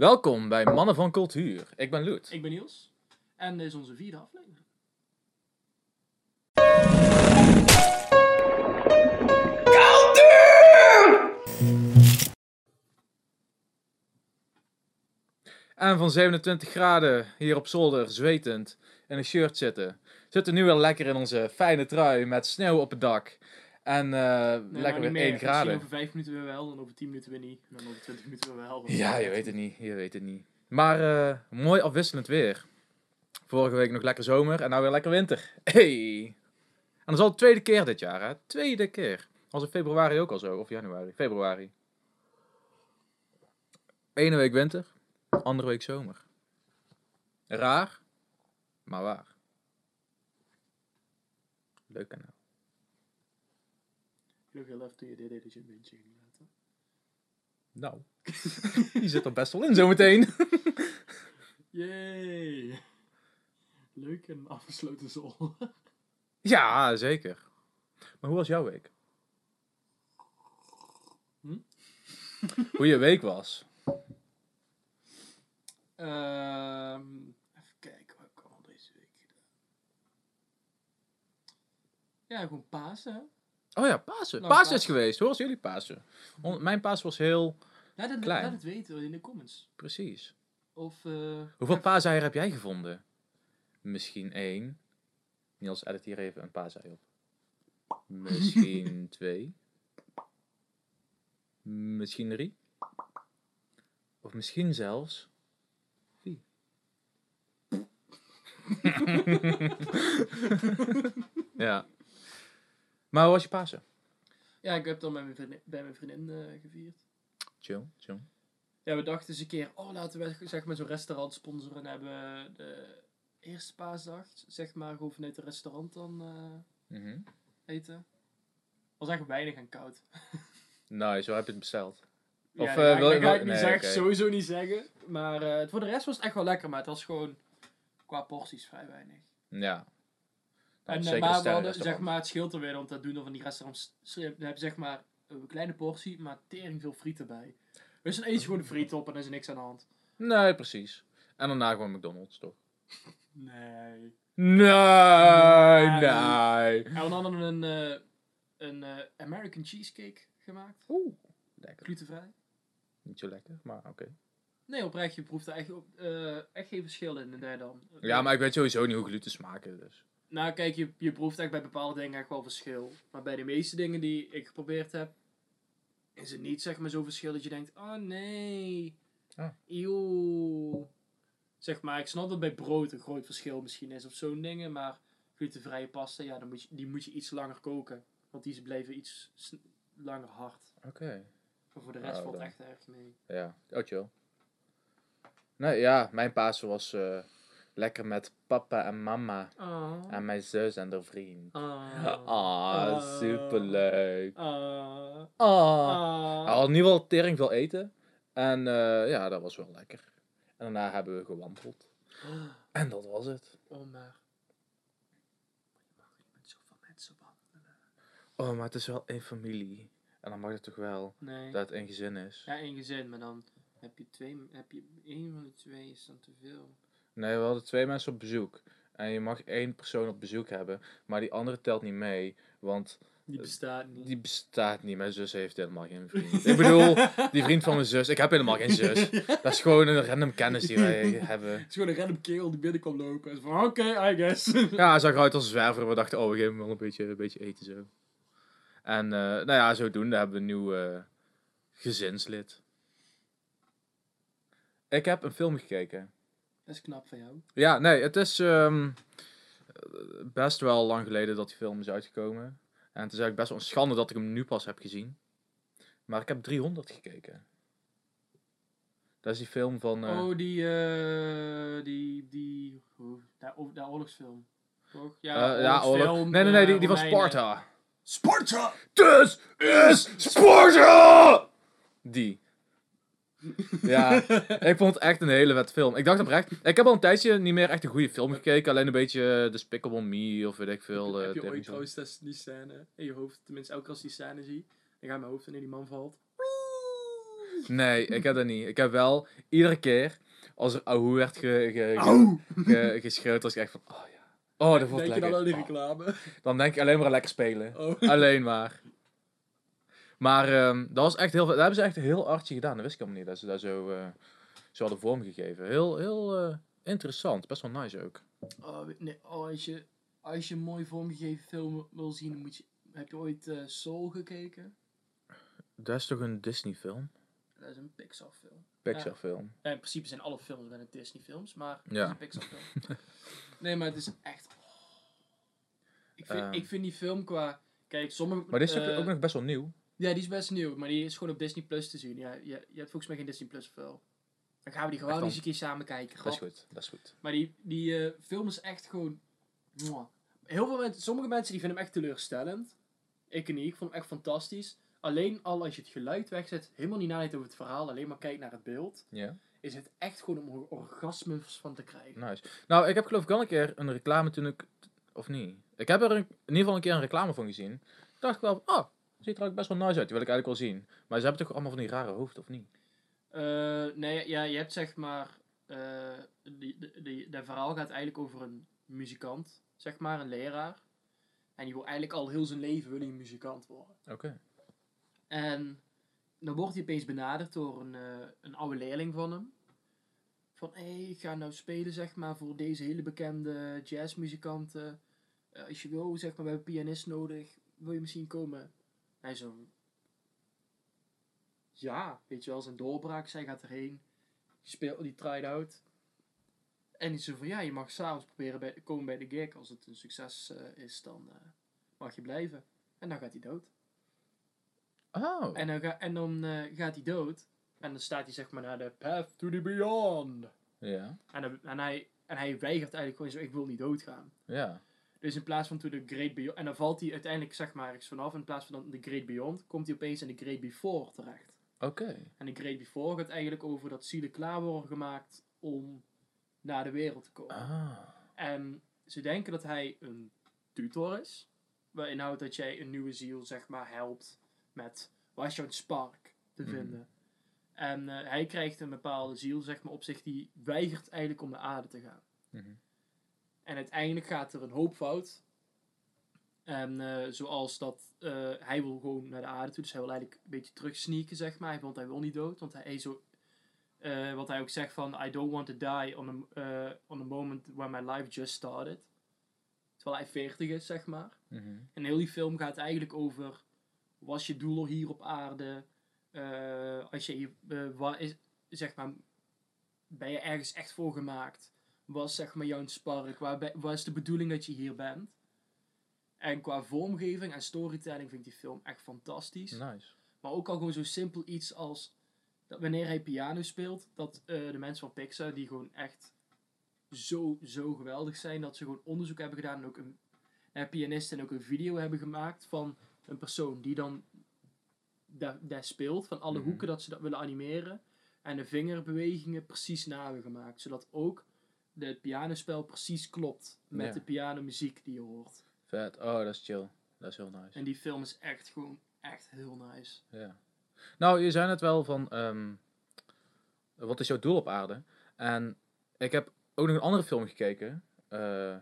Welkom bij Mannen van Cultuur. Ik ben Loet. Ik ben Niels. En dit is onze vierde aflevering. En van 27 graden hier op zolder, zwetend, in een shirt zitten. Zitten nu weer lekker in onze fijne trui met sneeuw op het dak. En eh, Nee, lekker weer niet 1 meer. graden. Misschien over 5 minuten weer wel, dan over 10 minuten weer niet. En dan over 20 minuten weer wel. Ja, je weet het niet. Je weet het niet. Maar eh, mooi afwisselend weer. Vorige week nog lekker zomer en nou weer lekker winter. Hey! En dat is al de tweede keer dit jaar, hè? Tweede keer. Was in februari ook al zo, of januari? Februari. Ene week winter, andere week zomer. Raar, maar waar. Leuk kanaal. Nog heel even toen je dit deed dat je een beetje ging laten. Nou, die zit er best wel in zometeen. Yay! Leuk en afgesloten zol. Ja, zeker. Maar hoe was jouw week? Hm? hoe je week was? Ehm even kijken, wat heb ik allemaal deze week gedaan? Ja, gewoon Pasen. Oh ja, Pasen. Nou, Pasen is geweest. Hoe was jullie Pasen? On- mijn Pasen was heel Laat het, Klein. laat het weten in de comments. precies. Of, eh Hoeveel paaseieren heb jij gevonden? Misschien één. Niels, edit hier even een paasei op. Misschien twee. Misschien drie. Of misschien zelfs vier. ja. Maar hoe was je Pasen? Ja, ik heb dan bij mijn vriendin, bij mijn vriendin eh, gevierd. Chill, chill. Ja, we dachten eens een keer, oh laten we zeg maar zo'n restaurant sponsoren en hebben de eerste paasdag, zeg maar, gewoon vanuit het restaurant dan eh, Mhm. eten. Was echt weinig en koud. Nice, zo heb je het besteld. Of, ja, ik- wil- dat ga wil- ik niet nee, zeggen, sowieso niet zeggen. Maar voor de rest was het echt wel lekker, maar het was gewoon qua porties vrij weinig. Ja. En, eh, zeker maar we hadden, sterrenrestaurant. zeg maar, het scheelt er weer, want dat doen dan van die restaurants, ze hebben zeg maar een kleine portie, maar tering veel friet erbij. Dus dan eet je gewoon de friet op en er is niks aan de hand. Nee, precies. En daarna gewoon McDonald's, toch? Nee. Nee, Nee. En we hadden een, eh, een eh, American cheesecake gemaakt. Oeh, lekker. Glutenvrij. Niet zo lekker, maar oké. Nee, oprecht, je proeft er echt, op- eh, echt geen verschil in daar dan. Ja, maar ik weet sowieso niet hoe gluten smaken, dus. Nou, kijk, je, je proeft echt bij bepaalde dingen echt wel verschil. Maar bij de meeste dingen die ik geprobeerd heb, is het niet zeg maar zo'n verschil dat je denkt, oh nee, Ah. eeuw. Zeg maar, ik snap dat bij brood een groot verschil misschien is of zo'n dingen, maar glutenvrije pasta, ja, dan moet je, die moet je iets langer koken. Want die blijven iets langer hard. Oké. Maar voor de rest Oh, valt dan. echt erg mee. Ja, oh chill. Nee, ja, mijn Pasen was eh, lekker met papa en mama. Ah. En mijn zus en haar vriend. Ah. Ah, superleuk. Ah. Ah. Ah. Hij had ieder geval tering veel eten. En eh, ja, dat was wel lekker. En daarna hebben we gewandeld. En dat was het. Oh, maar. Je mag niet met zoveel mensen wandelen. Oh, maar het is wel één familie. En dan mag het toch wel Nee. dat het één gezin is. Ja, één gezin, maar dan heb je twee. Heb je één van de twee is dan te veel. Nee, we hadden twee mensen op bezoek. En je mag één persoon op bezoek hebben. Maar die andere telt niet mee. Want Die bestaat niet. die bestaat niet. Mijn zus heeft helemaal geen vriend. Ik bedoel, die vriend van mijn zus. Ik heb helemaal geen zus. Dat is gewoon een random kennis die wij hebben. Het is gewoon een random kerel die binnenkwam lopen. En van, oké, I guess. Ja, hij zag eruit als zwerver. We dachten, oh, we geven hem wel een beetje, een beetje eten zo. En eh, nou ja, zodoende hebben we een nieuw eh, gezinslid. Ik heb een film gekeken. Dat is knap van jou. Ja, nee, het is ehm, best wel lang geleden dat die film is uitgekomen. En het is eigenlijk best wel een schande dat ik hem nu pas heb gezien. Maar ik heb 300 gekeken. Dat is die film van... eh, Oh, die. eh die. die. Hoe? Daar, o- daar oorlogsfilm. Toch? eh, ja, oorlog. Nee, nee, nee, eh, die, die van. Sparta. Sparta! This is Sparta! Die. Ja, ik vond het echt een hele vette film. Ik dacht oprecht, ik heb al een tijdje niet meer echt een goede film gekeken. Alleen een beetje uh, Despicable Me of weet ik veel. eh, heb je ooit trouwens dat- die scène in je hoofd, tenminste elke keer als die scène zie, dan gaat mijn hoofd en in die man valt. Nee, ik heb dat niet. Ik heb wel iedere keer als er ahoe werd ge, ge, ge- Auw! ge- geschreeuwd, was ik echt van, oh ja. Oh, dat wordt Denk je lekker. dan aan die Oh. reclame? Dan denk ik alleen maar lekker spelen. Oh. Alleen maar. Maar ehm, dat was echt heel Dat hebben ze echt heel artje gedaan. Dat wist ik helemaal niet. Dat ze daar zo, eh, zo hadden vormgegeven. Heel, heel eh, interessant. Best wel nice ook. Oh, nee, oh, als, je, als je een mooi vormgegeven film wil zien, moet je, heb je ooit eh, Soul gekeken? Dat is toch een Disney film? Dat is een Pixar film. Pixar film. Ja, in principe zijn alle films bijna Disney films, maar het Ja. is een Pixar film. nee, maar het is echt... Ik, vind, Ehm. ik vind die film qua... Kijk, sommige... Maar dit is ook nog best wel nieuw. Ja, die is best nieuw, maar die is gewoon op Disney Plus te zien. Ja, je, je hebt volgens mij geen Disney Plus wel. Dan gaan we die gewoon Echt eens een keer samen kijken. Dat is grap. goed. Dat is goed. Maar die, die eh, film is echt gewoon... mwah. Heel veel mensen, sommige mensen die vinden hem echt teleurstellend. Ik niet, ik vond hem echt fantastisch. Alleen al als je het geluid wegzet, helemaal niet nadenkt over het verhaal, alleen maar kijkt naar het beeld, Ja. is het echt gewoon om er orgasmes van te krijgen. Nice. Nou, ik heb geloof ik al een keer een reclame toen ik... Of niet? Ik heb er een- in ieder geval een keer een reclame van gezien. dacht ik wel van, oh, ziet er ook best wel nice uit. Die wil ik eigenlijk wel zien. Maar ze hebben toch allemaal van die rare hoofden, of niet? Eh, nee, ja, je hebt zeg maar. eh die, die, die, dat verhaal gaat eigenlijk over een muzikant, zeg maar, een leraar. En die wil eigenlijk al heel zijn leven wil een muzikant worden. Oké. En dan wordt hij opeens benaderd door een, eh, een oude leerling van hem. Van, hé, hey, ik ga nou spelen, zeg maar, voor deze hele bekende jazzmuzikanten. Als je wil, zeg maar, we hebben een pianist nodig. Wil je misschien komen? Hij zo... Ja, weet je wel, zijn doorbraak. Zij gaat erheen. Die speelt, die tried out. En die zo van, ja, je mag s'avonds proberen bij, komen bij de gig. Als het een succes eh, is, dan eh, mag je blijven. En dan gaat hij dood. Oh. En dan, ga, en dan eh, gaat hij dood. En dan staat hij zeg maar naar de path to the beyond. Ja. En, dan- en, hij, en hij weigert eigenlijk gewoon zo, ik wil niet doodgaan. Ja. Dus in plaats van to the great beyond... En dan valt hij uiteindelijk zeg maar ergens vanaf. In plaats van dan de great beyond, komt hij opeens in de great before terecht. Oké. En de great before gaat eigenlijk over dat zielen klaar worden gemaakt om naar de wereld te komen. Ah. En ze denken dat hij een tutor is. Wat inhoudt dat jij een nieuwe ziel, zeg maar, helpt met waar is jouw spark te Mhm. vinden. En eh, hij krijgt een bepaalde ziel, zeg maar, op zich die weigert eigenlijk om de aarde te gaan. Mhm. En uiteindelijk gaat er een hoop fout. En eh, zoals dat, eh, hij wil gewoon naar de aarde toe, dus hij wil eigenlijk een beetje terugsneaken, zeg maar. Want hij wil niet dood, want hij is zo... eh, wat hij ook zegt van, I don't want to die on a, eh, on a moment where my life just started. Terwijl hij 40 is, zeg maar. Mhm. En heel die film gaat eigenlijk over, was je doel hier op aarde? Als je hier, is, zeg maar, ben je ergens echt voor gemaakt? Was zeg maar jouw spark? Waar, waar is de bedoeling dat je hier bent? En qua vormgeving en storytelling vind ik die film echt fantastisch. Nice. Maar ook al gewoon zo simpel iets als dat wanneer hij piano speelt, dat eh, de mensen van Pixar, die gewoon echt zo, zo geweldig zijn, dat ze gewoon onderzoek hebben gedaan en ook een pianist en ook een video hebben gemaakt van een persoon die dan daar daar speelt, van alle Mhm. hoeken dat ze dat willen animeren. En de vingerbewegingen precies na hebben gemaakt, zodat ook het pianospel precies klopt met Ja. de pianomuziek die je hoort. Vet. Oh, dat is chill. Dat is heel nice. En die film is echt gewoon echt heel nice. Ja. Nou, je zei net wel van, ehm, wat is jouw doel op aarde? En ik heb ook nog een andere film gekeken, eh,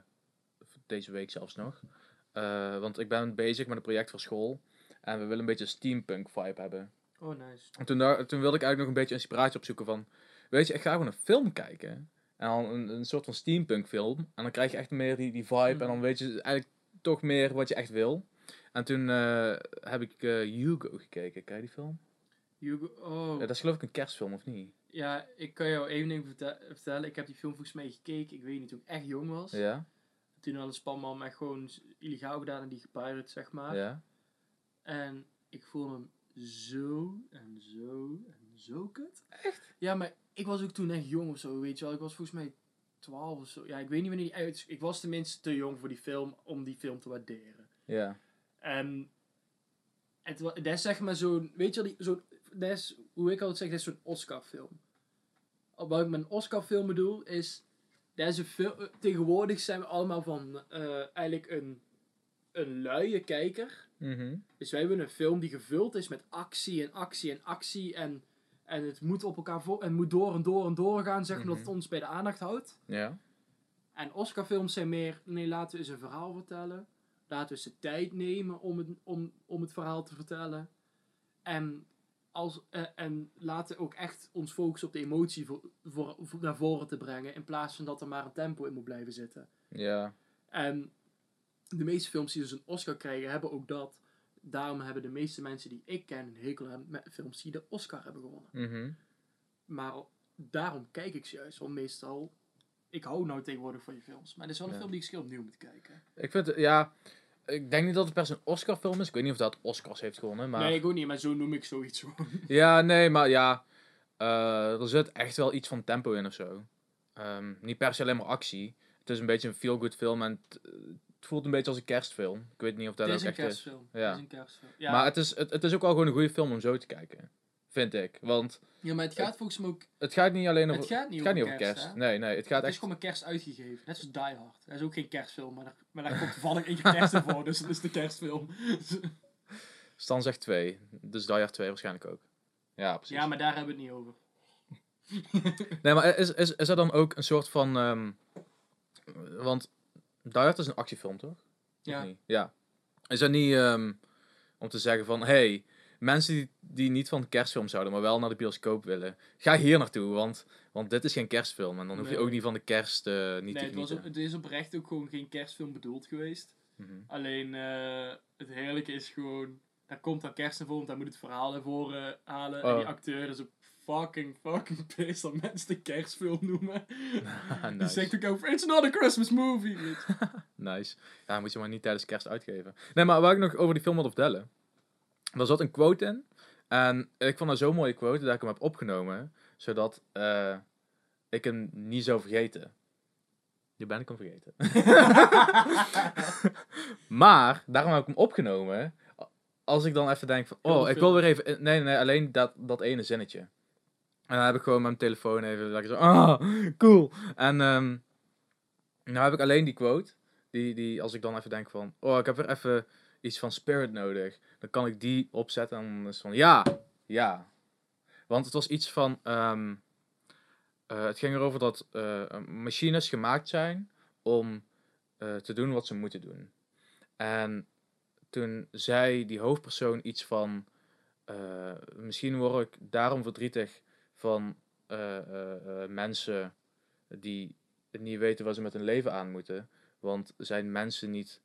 deze week zelfs nog. Eh, want ik ben bezig met een project voor school en we willen een beetje een steampunk vibe hebben. Oh, nice. En toen, daar, toen wilde ik eigenlijk nog een beetje inspiratie opzoeken van, weet je, ik ga gewoon een film kijken. En dan een, een soort van steampunk film. En dan krijg je echt meer die, die vibe en dan Mhm. weet je eigenlijk toch meer wat je echt wil. En toen eh, heb ik eh, Hugo gekeken. Ken je die film? Hugo, oh. Ja, dat is geloof ik een kerstfilm, of niet? Ja, ik kan jou één ding vertel- vertellen. Ik heb die film volgens mij gekeken, ik weet niet, toen ik echt jong was. Ja? Toen had een spanman echt gewoon illegaal gedaan en die gepirate, zeg maar. Ja? En ik voelde hem zo en zo en zo kut. Echt? Ja, maar ik was ook toen echt jong of zo, weet je wel. Ik was volgens mij 12 of zo. Ja, ik weet niet wanneer die uit... Ik was tenminste te jong voor die film om die film te waarderen. Ja. En het, dat is zeg maar zo'n, weet je wel, die- zo'n, dat is, hoe ik altijd zeg, dat is zo'n Oscar-film. Wat ik met een Oscar-film bedoel, is, dat is een fil- tegenwoordig zijn we allemaal van, eh, eigenlijk een, een luie kijker. Mhm. Dus wij willen een film die gevuld is met actie en actie en actie en, En het moet op elkaar voor en moet door en door en door gaan, zeg maar, dat Mhm. het ons bij de aandacht houdt. Ja. En Oscarfilms zijn meer, nee, laten we eens een verhaal vertellen. Laten we eens de tijd nemen om het, om, om het verhaal te vertellen. En, als, eh, en laten we ook echt ons focussen op de emotie voor, voor, voor naar voren te brengen. In plaats van dat er maar een tempo in moet blijven zitten. Ja. En de meeste films die dus een Oscar krijgen, hebben ook dat. Daarom hebben de meeste mensen die ik ken een hekel aan met films die de Oscar hebben gewonnen. Mhm. Maar daarom kijk ik ze juist. Want meestal, ik hou nou tegenwoordig van je films. Maar het is wel een Ja. film die ik misschien opnieuw moet kijken. Ik vind, ja, ik denk niet dat het per se een Oscar-film is. Ik weet niet of dat Oscars heeft gewonnen, maar... Nee, ik ook niet, maar zo noem ik zoiets gewoon. Ja, nee, maar ja, eh, er zit echt wel iets van tempo in of zo. Ehm, niet per se alleen maar actie. Het is een beetje een feel-good film en het, het voelt een beetje als een kerstfilm. Ik weet niet of dat Het ook is een echt is. kerstfilm. Ja. Het is een kerstfilm. Ja, Maar het is, het, het is ook wel gewoon een goede film om zo te kijken. Vind ik. Want ja, maar het gaat volgens mij ook... het gaat niet alleen over, Het gaat niet het gaat niet over kerst? Nee, nee, het gaat Het is echt... gewoon met kerst uitgegeven. Net zoals Die Hard. Dat is ook geen kerstfilm, maar daar, maar daar komt toevallig één kerst in voor. Dus dat is de kerstfilm. Stan zegt 2. Dus Die Hard 2 waarschijnlijk ook. Ja, precies. ja, maar daar hebben we het niet over. Nee, maar is, is, is er dan ook een soort van... ehm, want Die Hard is een actiefilm, toch? Ja. Ja. Is dat niet ehm, om te zeggen van... Hey, mensen die, die niet van kerstfilms houden, maar wel naar de bioscoop willen... Ga hier naartoe, want, want dit is geen kerstfilm. En dan hoef je Nee. ook niet van de kerst eh, niet Nee, te het, was, het is oprecht ook gewoon geen kerstfilm bedoeld geweest. Mhm. Alleen eh, het heerlijke is gewoon, daar komt dan kerst voren, want daar moet het verhaal naar voren halen. En Oh. die acteur is ook fucking, fucking pissed dat mensen de kerstfilm noemen. Die nice. zegt ook over, it's not a Christmas movie. je. Nice. Ja, moet je maar niet tijdens kerst uitgeven. Nee, maar waar ik nog over die film wil vertellen. Er zat een quote in. En ik vond dat zo'n mooie quote dat ik hem heb opgenomen. Zodat eh, ik hem niet zou vergeten. Nu ben ik hem vergeten. maar, daarom heb ik hem opgenomen. Als ik dan even denk van, oh, ik wil weer even... Nee, nee, nee, alleen dat, dat ene zinnetje. En dan heb ik gewoon mijn telefoon even lekker zo, ah, cool. En ehm nou heb ik alleen die quote. Die, die, als ik dan even denk van, oh, ik heb weer even iets van spirit nodig. Dan kan ik die opzetten en dan is van, ja, ja. Want het was iets van, ehm, eh, het ging erover dat eh, machines gemaakt zijn om eh, te doen wat ze moeten doen. En toen zei die hoofdpersoon iets van, misschien word ik daarom verdrietig van eh, eh, eh, mensen die niet weten waar ze met hun leven aan moeten. Want zijn mensen niet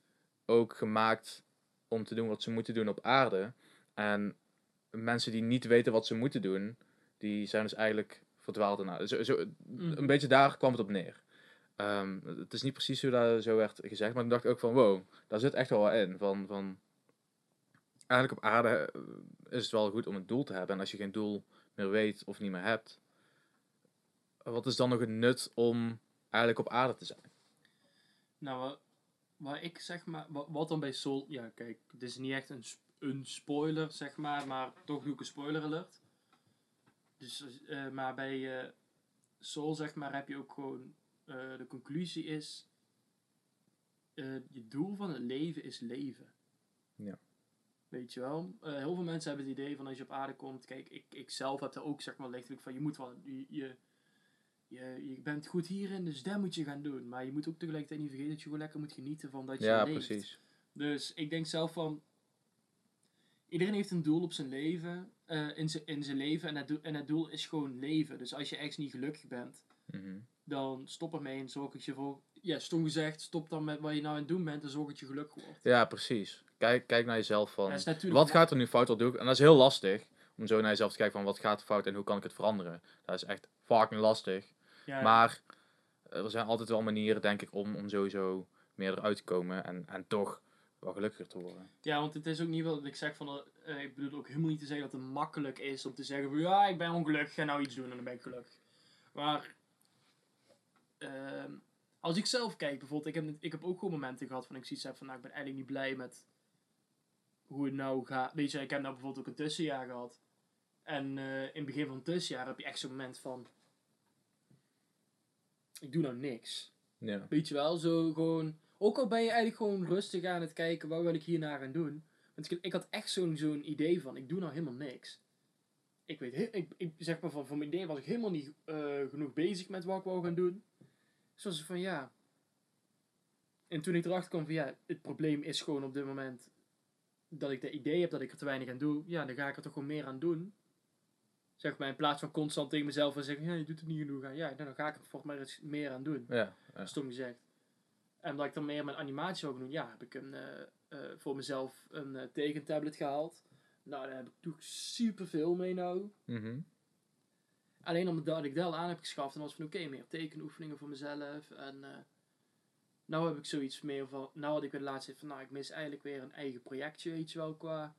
ook gemaakt om te doen wat ze moeten doen op aarde? En mensen die niet weten wat ze moeten doen, die zijn dus eigenlijk verdwaald ernaar. Zo, zo, Mhm. Een beetje daar kwam het op neer. Ehm, het is niet precies hoe dat zo werd gezegd, maar toen dacht ik ook van wow, daar zit echt wel wat in. Van, van, eigenlijk op aarde is het wel goed om een doel te hebben. En als je geen doel meer weet of niet meer hebt, wat is dan nog het nut om eigenlijk op aarde te zijn? Nou, wat, ik zeg maar, wat, dan bij Soul, ja kijk, het is niet echt een, een spoiler zeg maar, maar toch doe ik een spoiler alert. Dus, eh, maar bij eh, Soul zeg maar heb je ook gewoon, eh, de conclusie is, je doel van het leven is leven. Ja. Weet je wel? Eh, heel veel mensen hebben het idee van als je op aarde komt, kijk, ik, ik zelf heb er ook zeg maar lichtelijk van, je moet wel, je, je, je, je bent goed hierin, dus dat moet je gaan doen. Maar je moet ook tegelijkertijd niet vergeten dat je gewoon lekker moet genieten van dat je Ja, leeft. precies. Dus ik denk zelf van. Iedereen heeft een doel op zijn leven. eh, in, zijn, in zijn leven. En het, doel, en het doel is gewoon leven. Dus als je ergens niet gelukkig bent. Mhm. Dan stop ermee en zorg dat je voor. Ja, stom gezegd. Stop dan met wat je nou aan het doen bent. En zorg dat je gelukkig wordt. Ja, precies. Kijk, kijk naar jezelf van, natuurlijk wat gaat er nu fout, wat doe ik? En dat is heel lastig, om zo naar jezelf te kijken van, wat gaat er fout en hoe kan ik het veranderen? Dat is echt fucking lastig. Ja, Maar er zijn altijd wel manieren, denk ik, om, om sowieso meer eruit te komen en, en toch wel gelukkiger te worden. ja, want het is ook niet wel dat ik zeg van. eh, ik bedoel ook helemaal niet te zeggen dat het makkelijk is om te zeggen van ja, ik ben ongelukkig, ga nou iets doen en dan ben ik gelukkig. Maar ehm, als ik zelf kijk, bijvoorbeeld, ik heb, ik heb ook gewoon momenten gehad van ik zoiets heb van nou, ik ben eigenlijk niet blij met hoe het nou gaat. Weet je, ik heb nou bijvoorbeeld ook een tussenjaar gehad. En eh, in het begin van het tussenjaar heb je echt zo'n moment van ik doe nou niks. Ja. Weet je wel, zo gewoon. Ook al ben je eigenlijk gewoon rustig aan het kijken, wat wil ik hierna gaan doen. Want ik, ik had echt zo'n zo'n idee van, ik doe nou helemaal niks. ik weet, ik, ik zeg maar van, voor mijn idee was ik helemaal niet eh, genoeg bezig met wat ik wou gaan doen. Zoals van ja. En toen ik erachter kwam van ja, het probleem is gewoon op dit moment dat ik de idee heb dat ik er te weinig aan doe. Ja, dan ga ik er toch gewoon meer aan doen. Zeg maar, in plaats van constant tegen mezelf te zeggen, ja, je doet het niet genoeg aan. Ja, dan ga ik er volgens mij eens meer aan doen. Ja, ja. Stom gezegd. En omdat ik dan meer met animatie wil doen, ja, heb ik een, eh, eh, voor mezelf een eh, tekentablet gehaald. Nou, daar heb ik toch super veel mee nou. Mhm. Alleen omdat ik dat aan heb geschaft, en was van oké, meer tekenoefeningen voor mezelf. En eh nou heb ik zoiets meer van, nou had ik weer de laatste van, nou ik mis eigenlijk weer een eigen projectje, weet je wel, qua,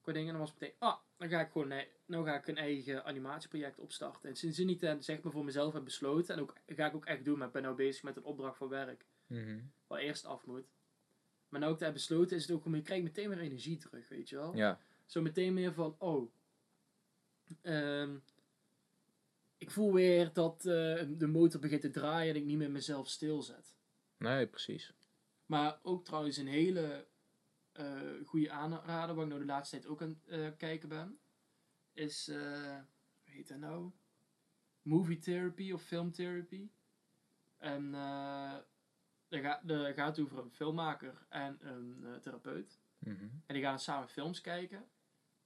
qua dingen. En dan was het meteen, ah, dan ga ik gewoon, nee, nou ga ik een eigen animatieproject opstarten. En sindsdien ik dat zeg maar voor mezelf heb besloten, en ook ga ik ook echt doen, maar ik ben nou bezig met een opdracht voor werk, Mhm. waar eerst af moet. Maar nou ik dat heb besloten, is het ook, gewoon, ik krijg meteen weer energie terug, weet je wel. Ja. Zo meteen meer van, oh, ehm, ik voel weer dat eh, de motor begint te draaien en ik niet meer mezelf stilzet. Nee, precies. Maar ook trouwens een hele eh goede aanrader, waar ik nou de laatste tijd ook aan het kijken ben, is, eh hoe heet dat nou? Movie therapy of film therapy. En eh dat, gaat, dat gaat over een filmmaker en een eh, therapeut. Mhm. En die gaan samen films kijken.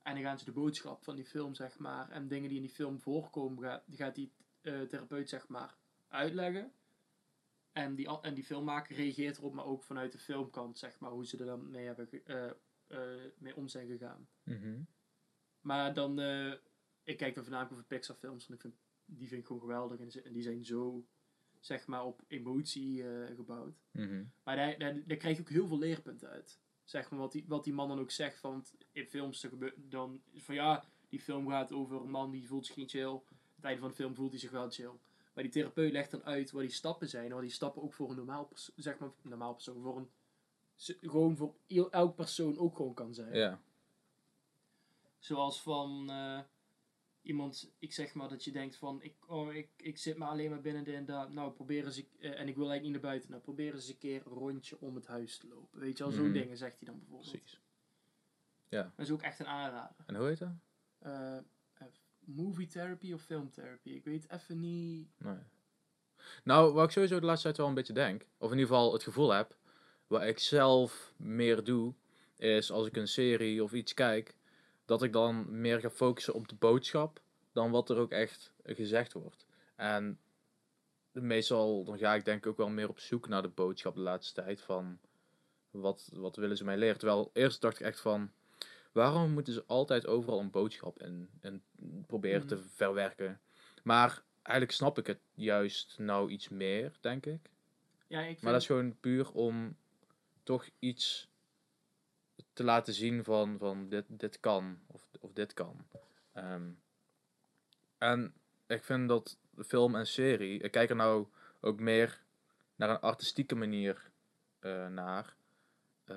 En dan gaan ze de boodschap van die film, zeg maar, en dingen die in die film voorkomen, gaat, die gaat die eh, therapeut, zeg maar, uitleggen. En die, en die filmmaker reageert erop, maar ook vanuit de filmkant, zeg maar, hoe ze er dan mee, hebben eh, eh, mee om zijn gegaan. Mhm. Maar dan, ik kijk dan voornamelijk over Pixar films, want ik vind, die vind ik gewoon geweldig. En, die zijn zo, zeg maar, op emotie gebouwd. Mhm. Maar daar, daar, daar krijg je ook heel veel leerpunten uit. Zeg maar wat die, wat die man dan ook zegt. Want in films dan is van ja, die film gaat over een man die voelt zich niet chill. Aan het einde van de film voelt hij zich wel chill. Maar die therapeut legt dan uit wat die stappen zijn. En wat die stappen ook voor een normaal persoon, zeg maar, normaal persoon, voor een, gewoon voor elk persoon ook gewoon kan zijn. Ja. Zoals van eh, iemand, ik zeg maar dat je denkt van, ik, oh, ik, ik zit maar alleen maar binnen de en dat. Nou, probeer eens, ik, eh, en ik wil eigenlijk niet naar buiten. Nou, probeer eens een keer een rondje om het huis te lopen. Weet je wel, zo'n Mhm. dingen zegt hij dan bijvoorbeeld. Precies. Dat is ook echt een aanrader. En hoe heet dat? Eh, eh, movie therapy of film therapy. Ik weet even niet. Nee. Nou, wat ik sowieso de laatste tijd wel een beetje denk, of in ieder geval het gevoel heb, wat ik zelf meer doe, is als ik een serie of iets kijk, dat ik dan meer ga focussen op de boodschap dan wat er ook echt gezegd wordt. En meestal dan ga ik denk ik ook wel meer op zoek naar de boodschap de laatste tijd van wat, wat willen ze mij leren. Terwijl eerst dacht ik echt van waarom moeten ze altijd overal een boodschap in, in proberen te Mhm. verwerken. Maar eigenlijk snap ik het juist nou iets meer, denk ik. Ja, ik vind, Maar dat is gewoon puur om toch iets te laten zien van, van dit, dit kan of, of dit kan. Ehm, en ik vind dat de film en serie, ik kijk er nou ook meer naar een artistieke manier eh, naar. Eh,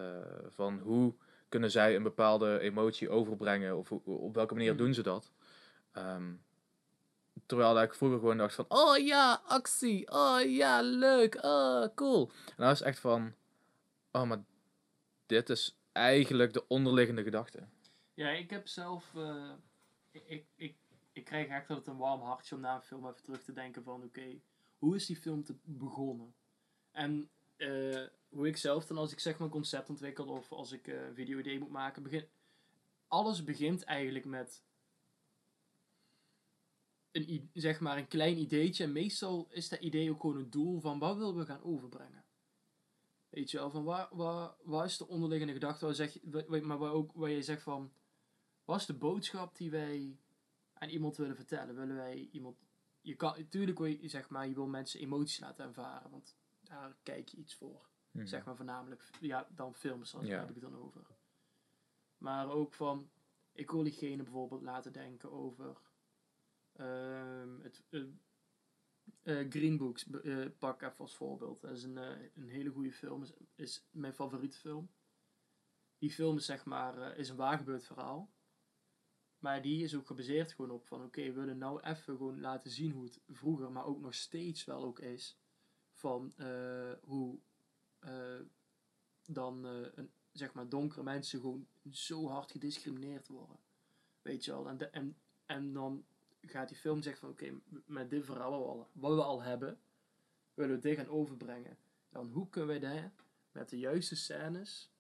van hoe kunnen zij een bepaalde emotie overbrengen of hoe- op welke manier Mhm. doen ze dat. Ehm, terwijl dat ik vroeger gewoon dacht van, oh ja, actie, oh ja, leuk, oh cool. En dan is echt van, oh maar dit is eigenlijk de onderliggende gedachte. ja, ik heb zelf. eh, ik, ik, ik, krijg echt altijd een warm hartje om na een film even terug te denken van oké, hoe is die film te begonnen? En eh, hoe ik zelf dan als ik zeg maar een concept ontwikkel of als ik eh, een video-idee moet maken, begin, alles begint eigenlijk met een, zeg maar een klein ideetje. En meestal is dat idee ook gewoon een doel van wat willen we gaan overbrengen. Weet je wel, van waar, waar, waar is de onderliggende gedachte, waar zeg, maar waar, ook, waar je zegt van, wat is de boodschap die wij aan iemand willen vertellen? Willen wij iemand, je kan, natuurlijk wil je, zeg maar, je wil mensen emoties laten ervaren, want daar kijk je iets voor. Mhm. Zeg maar voornamelijk, ja, dan films, daar Ja. heb ik het dan over. Maar ook van, ik wil diegene bijvoorbeeld laten denken over ehm, het eh, eh, Green Books, eh, pak even als voorbeeld. Dat is een, eh, een hele goede film, is, mijn favoriete film. Die film is zeg maar, is een waargebeurd verhaal. Maar die is ook gebaseerd gewoon op van, oké, we willen nou even gewoon laten zien hoe het vroeger, maar ook nog steeds wel ook is. Van hoe dan een, zeg maar donkere mensen gewoon zo hard gediscrimineerd worden. Weet je wel. En, en En dan gaat die film zeggen van oké, met dit verhaal wat we, al, wat we al hebben, willen we dit gaan overbrengen. Dan hoe kunnen wij dat met de juiste scènes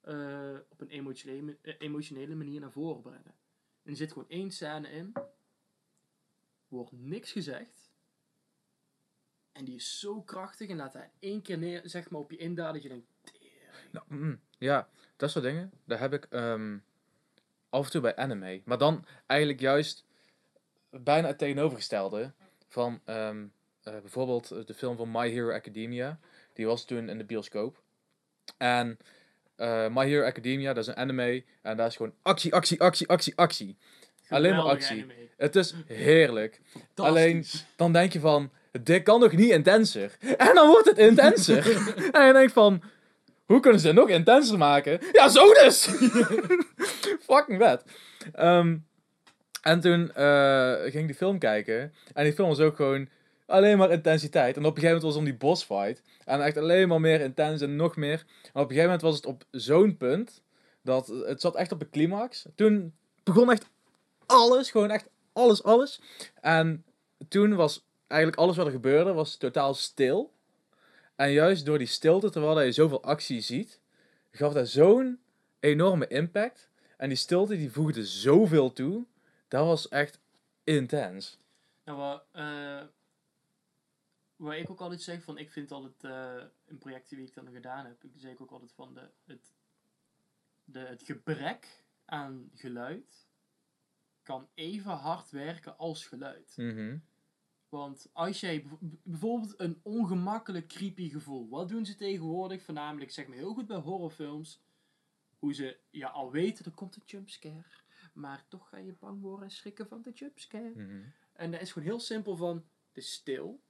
eh, op een emotionele, eh, emotionele manier naar voren brengen. En er zit gewoon één scène in, wordt niks gezegd. En die is zo krachtig en laat hij één keer neer, zeg maar, op je indaden dat je denkt. Nou, mm, ja, dat soort dingen, daar heb ik ehm, af en toe bij anime. Maar dan eigenlijk juist bijna het tegenovergestelde van ehm, eh, bijvoorbeeld eh, de film van My Hero Academia. Die was toen in de bioscoop. En eh, My Hero Academia, dat is een anime. En daar is gewoon actie, actie, actie, actie, actie. Alleen maar actie. anime. Het is heerlijk. Alleen- Dan denk je van, dit kan nog niet intenser. En dan wordt het intenser. en je denkt van, hoe kunnen ze het nog intenser maken? Ja, zo dus! Fucking vet. Ehm, en toen eh, ging ik die film kijken. En die film was ook gewoon alleen maar intensiteit. En op een gegeven moment was het om die boss fight. En echt alleen maar meer intens en nog meer. En op een gegeven moment was het op zo'n punt. Dat het zat echt op een climax. Toen begon echt alles. Gewoon echt alles, alles. En toen was eigenlijk alles wat er gebeurde, was totaal stil. En juist door die stilte, terwijl je zoveel actie ziet, gaf dat zo'n enorme impact. En die stilte die voegde zoveel toe. Dat was echt intens. Nou, wat, eh, ik ook altijd zeg, van ik vind altijd eh in projecten die ik dan gedaan heb, ik zeg ook altijd van de, het, de, het gebrek aan geluid kan even hard werken als geluid. Mhm. Want als jij bijvoorbeeld een ongemakkelijk creepy gevoel, wat doen ze tegenwoordig? Voornamelijk, zeg maar heel goed bij horrorfilms, hoe ze ja, al weten, er komt een jumpscare, maar toch ga je bang worden en schrikken van de jumpscare. Mhm. En dat is gewoon heel simpel van, het is stil.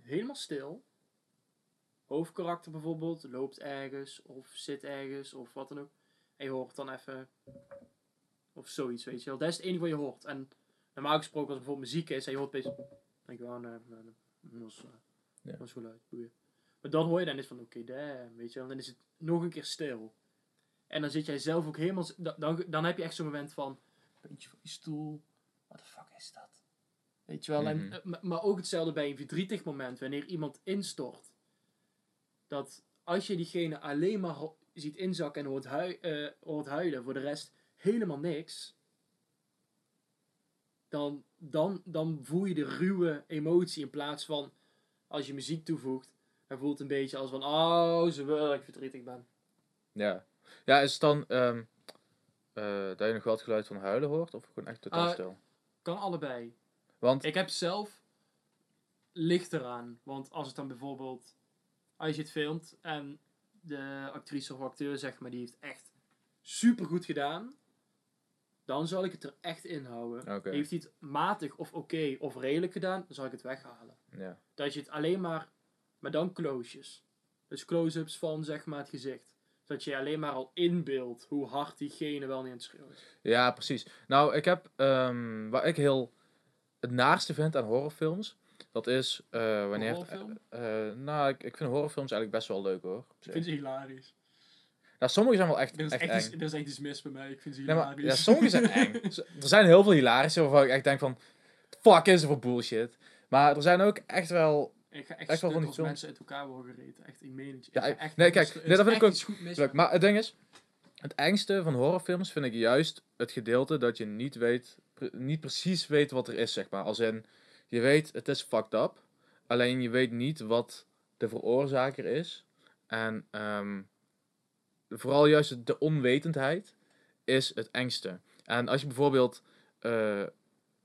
Helemaal stil. Hoofdkarakter bijvoorbeeld loopt ergens of zit ergens of wat dan ook. En je hoort dan even of zoiets, weet je wel. Dat is het enige wat je hoort. En normaal gesproken als er bijvoorbeeld muziek is en je hoort opeens, dan denk je wel, nee, nee, nee, dat is, eh, Ja. dat is geluid, boeien. Maar dan hoor je dan is van, oké, damn, weet je wel. Dan is het nog een keer stil. En dan zit jij zelf ook helemaal, dan, dan, heb je echt zo'n moment van, beetje van die stoel, wat de fuck is dat? Weet je wel, Mhm. en, eh, maar- ook hetzelfde bij een verdrietig moment, wanneer iemand instort. Dat als je diegene alleen maar ho- ziet inzakken en hoort, hui- eh, hoort huilen, voor de rest helemaal niks, dan, dan, dan voel je de ruwe emotie in plaats van als je muziek toevoegt, dan voelt het een beetje als van, oh, ze wil dat ik verdrietig ben. Ja. Ja, is het dan ehm, eh, dat je nog wel het geluid van huilen hoort? Of gewoon echt totaal Ah, stil? Kan allebei. Want, Ik heb zelf licht eraan. Want als het dan bijvoorbeeld, als je het filmt en de actrice of acteur, zeg maar, die heeft echt super goed gedaan, dan zal ik het er echt in houden. Heeft hij het matig of oké of redelijk gedaan, dan zal ik het weghalen. ja. Dat je het alleen maar, maar dan closejes. Dus close-ups van zeg maar het gezicht. Zodat je alleen maar al inbeeldt hoe hard diegene wel niet aan het schreeuwen is. Ja, precies. Nou, ik heb, ehm waar ik heel het naarste vind aan horrorfilms, dat is eh, wanneer... horrorfilm? eh, nou, ik, ik vind horrorfilms eigenlijk best wel leuk hoor. Ik vind ze hilarisch. Nou, sommige zijn wel echt, Er is echt, echt, eng. iets, er is echt iets mis bij mij. Ik vind ze Nee, maar, hilarisch. ja, sommige zijn eng. Er zijn heel veel hilarische waarvan ik echt denk van, fuck is er voor bullshit. Maar er zijn ook echt wel Ik ga echt Echt stuk van als mensen uit elkaar worden gereten. Echt, ik meen het. Ja, Ik echt, nee, kijk, nee, dat vind ik ook goed mis Maar het ding is, het engste van horrorfilms vind ik juist het gedeelte dat je niet weet, pre- niet precies weet wat er is, zeg maar. Als in, je weet, het is fucked up, alleen je weet niet wat de veroorzaker is. En ehm, vooral juist de onwetendheid is het engste. En als je bijvoorbeeld eh,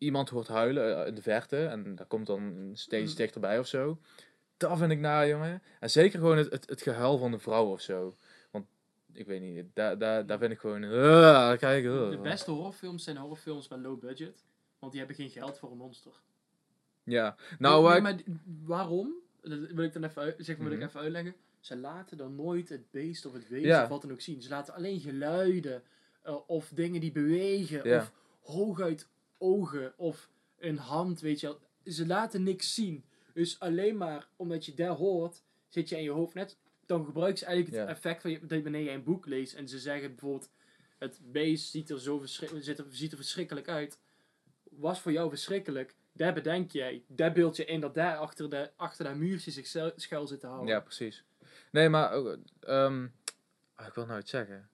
iemand hoort huilen eh, in de verte, en daar komt dan steeds Mhm. dichterbij of zo, dat vind ik na, jongen. En zeker gewoon het, het, het gehuil van de vrouw of zo. Want, ik weet niet, daar, daar, daar vind ik gewoon... Uh, kijk, uh. De beste horrorfilms zijn horrorfilms met low budget. Want die hebben geen geld voor een monster. Ja, nou, Nee, maar waarom? Dat wil ik dan even, zeg wil ik Mhm. even uitleggen. Ze laten dan nooit het beest of het wezen of wat dan ook zien. Ze laten alleen geluiden eh, of dingen die bewegen Ja. of hooguit ogen of een hand, weet je wel. Ze laten niks zien. Dus alleen maar omdat je daar hoort, zit je in je hoofd net. Dan gebruiken ze eigenlijk het Ja. effect van je, dat wanneer je een boek leest en ze zeggen bijvoorbeeld het beest ziet er zo ziet er, ziet er verschrikkelijk uit. Was voor jou verschrikkelijk. Daar bedenk jij. Daar beeld je in dat daar achter, de, achter dat muurtje zich schuil- schuil zit te houden. Ja, precies. Nee, maar ook, ehm, ah, ik wil nou iets zeggen.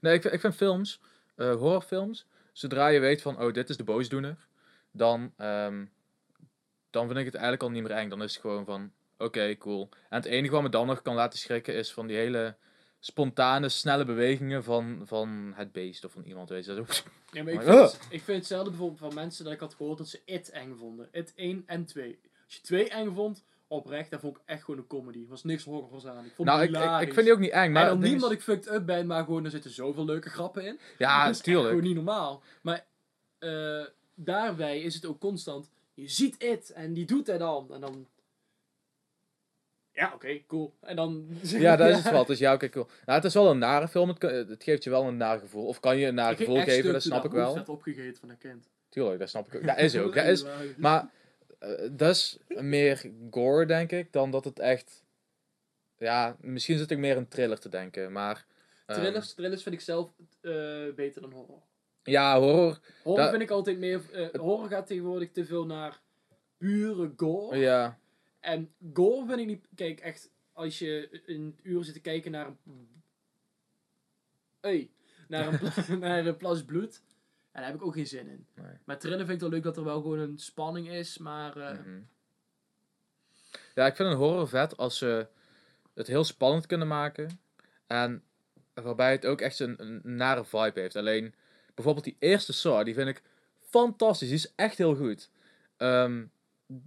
Nee, ik, vind- ik vind films, eh, horrorfilms, zodra je weet van, oh, dit is de boosdoener, dan, ehm, dan vind ik het eigenlijk al niet meer eng. Dan is het gewoon van, oké, cool. En het enige wat me dan nog kan laten schrikken is van die hele spontane, snelle bewegingen van, van het beest of van iemand, weet je. Dat Ja, maar ik, vind, het- ik vind hetzelfde bijvoorbeeld van mensen dat ik had gehoord dat ze It eng vonden. It 1 en 2. Als je 2 eng vond, oprecht, dat vond ik echt gewoon een comedy. Er was niks horrors aan. Ik vond Nou, het ik, ik, ik vind die ook niet eng, maar en dan het niet is- omdat ik fucked up ben, maar gewoon er zitten zoveel leuke grappen in. Ja, dat is echt gewoon tuurlijk. niet normaal. Maar eh, daarbij is het ook constant, je ziet It en die doet dat dan. En dan... Ja, oké, cool. En dan... Ja, dat is het wel. Dus ja, oké, cool. Nou, het is wel een nare film. Het, kan- het geeft je wel een naar gevoel. Of kan je een Ik ging gevoel geven, dat snap ik wel. werd opgegeten van dat kind. Tuurlijk, dat snap ik ook. Dat is ook. Dat is, maar eh, dat is meer gore, denk ik, dan dat het echt... Ja, misschien zit ik meer in thriller te denken, maar... ehm, Thrillers, thrillers vind ik zelf eh, beter dan horror. Ja, horror. Horror Dat- vind ik altijd meer. eh, horror gaat tegenwoordig te veel naar pure gore. Ja, En gore vind ik niet. Kijk, echt. Als je een uur zit te kijken naar een. Hey, naar een, pla- naar een plas bloed. En daar heb ik ook geen zin in. Nee. Maar thriller vind ik wel leuk dat er wel gewoon een spanning is. Maar. eh, mhm. ja, ik vind een horror vet als ze het heel spannend kunnen maken. En waarbij het ook echt een, een nare vibe heeft. Alleen, bijvoorbeeld die eerste Saw, die vind ik fantastisch. Die is echt heel goed. Ehm,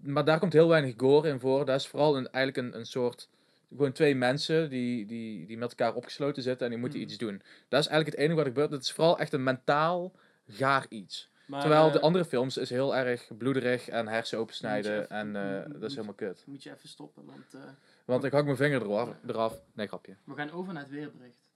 maar daar komt heel weinig gore in voor. Dat is vooral een, eigenlijk een, een soort... Gewoon twee mensen die, die, die met elkaar opgesloten zitten en die moeten Mhm. iets doen. Dat is eigenlijk het enige wat er gebeurt. Het is vooral echt een mentaal gaar iets. maar, Terwijl eh, de andere films is heel erg bloederig en hersen opensnijden. even- En eh, moet- dat is helemaal kut. Moet je even stoppen, want. eh, Want ik hak mijn vinger eraf. eraf. Nee, grapje. we gaan over naar het weerbericht.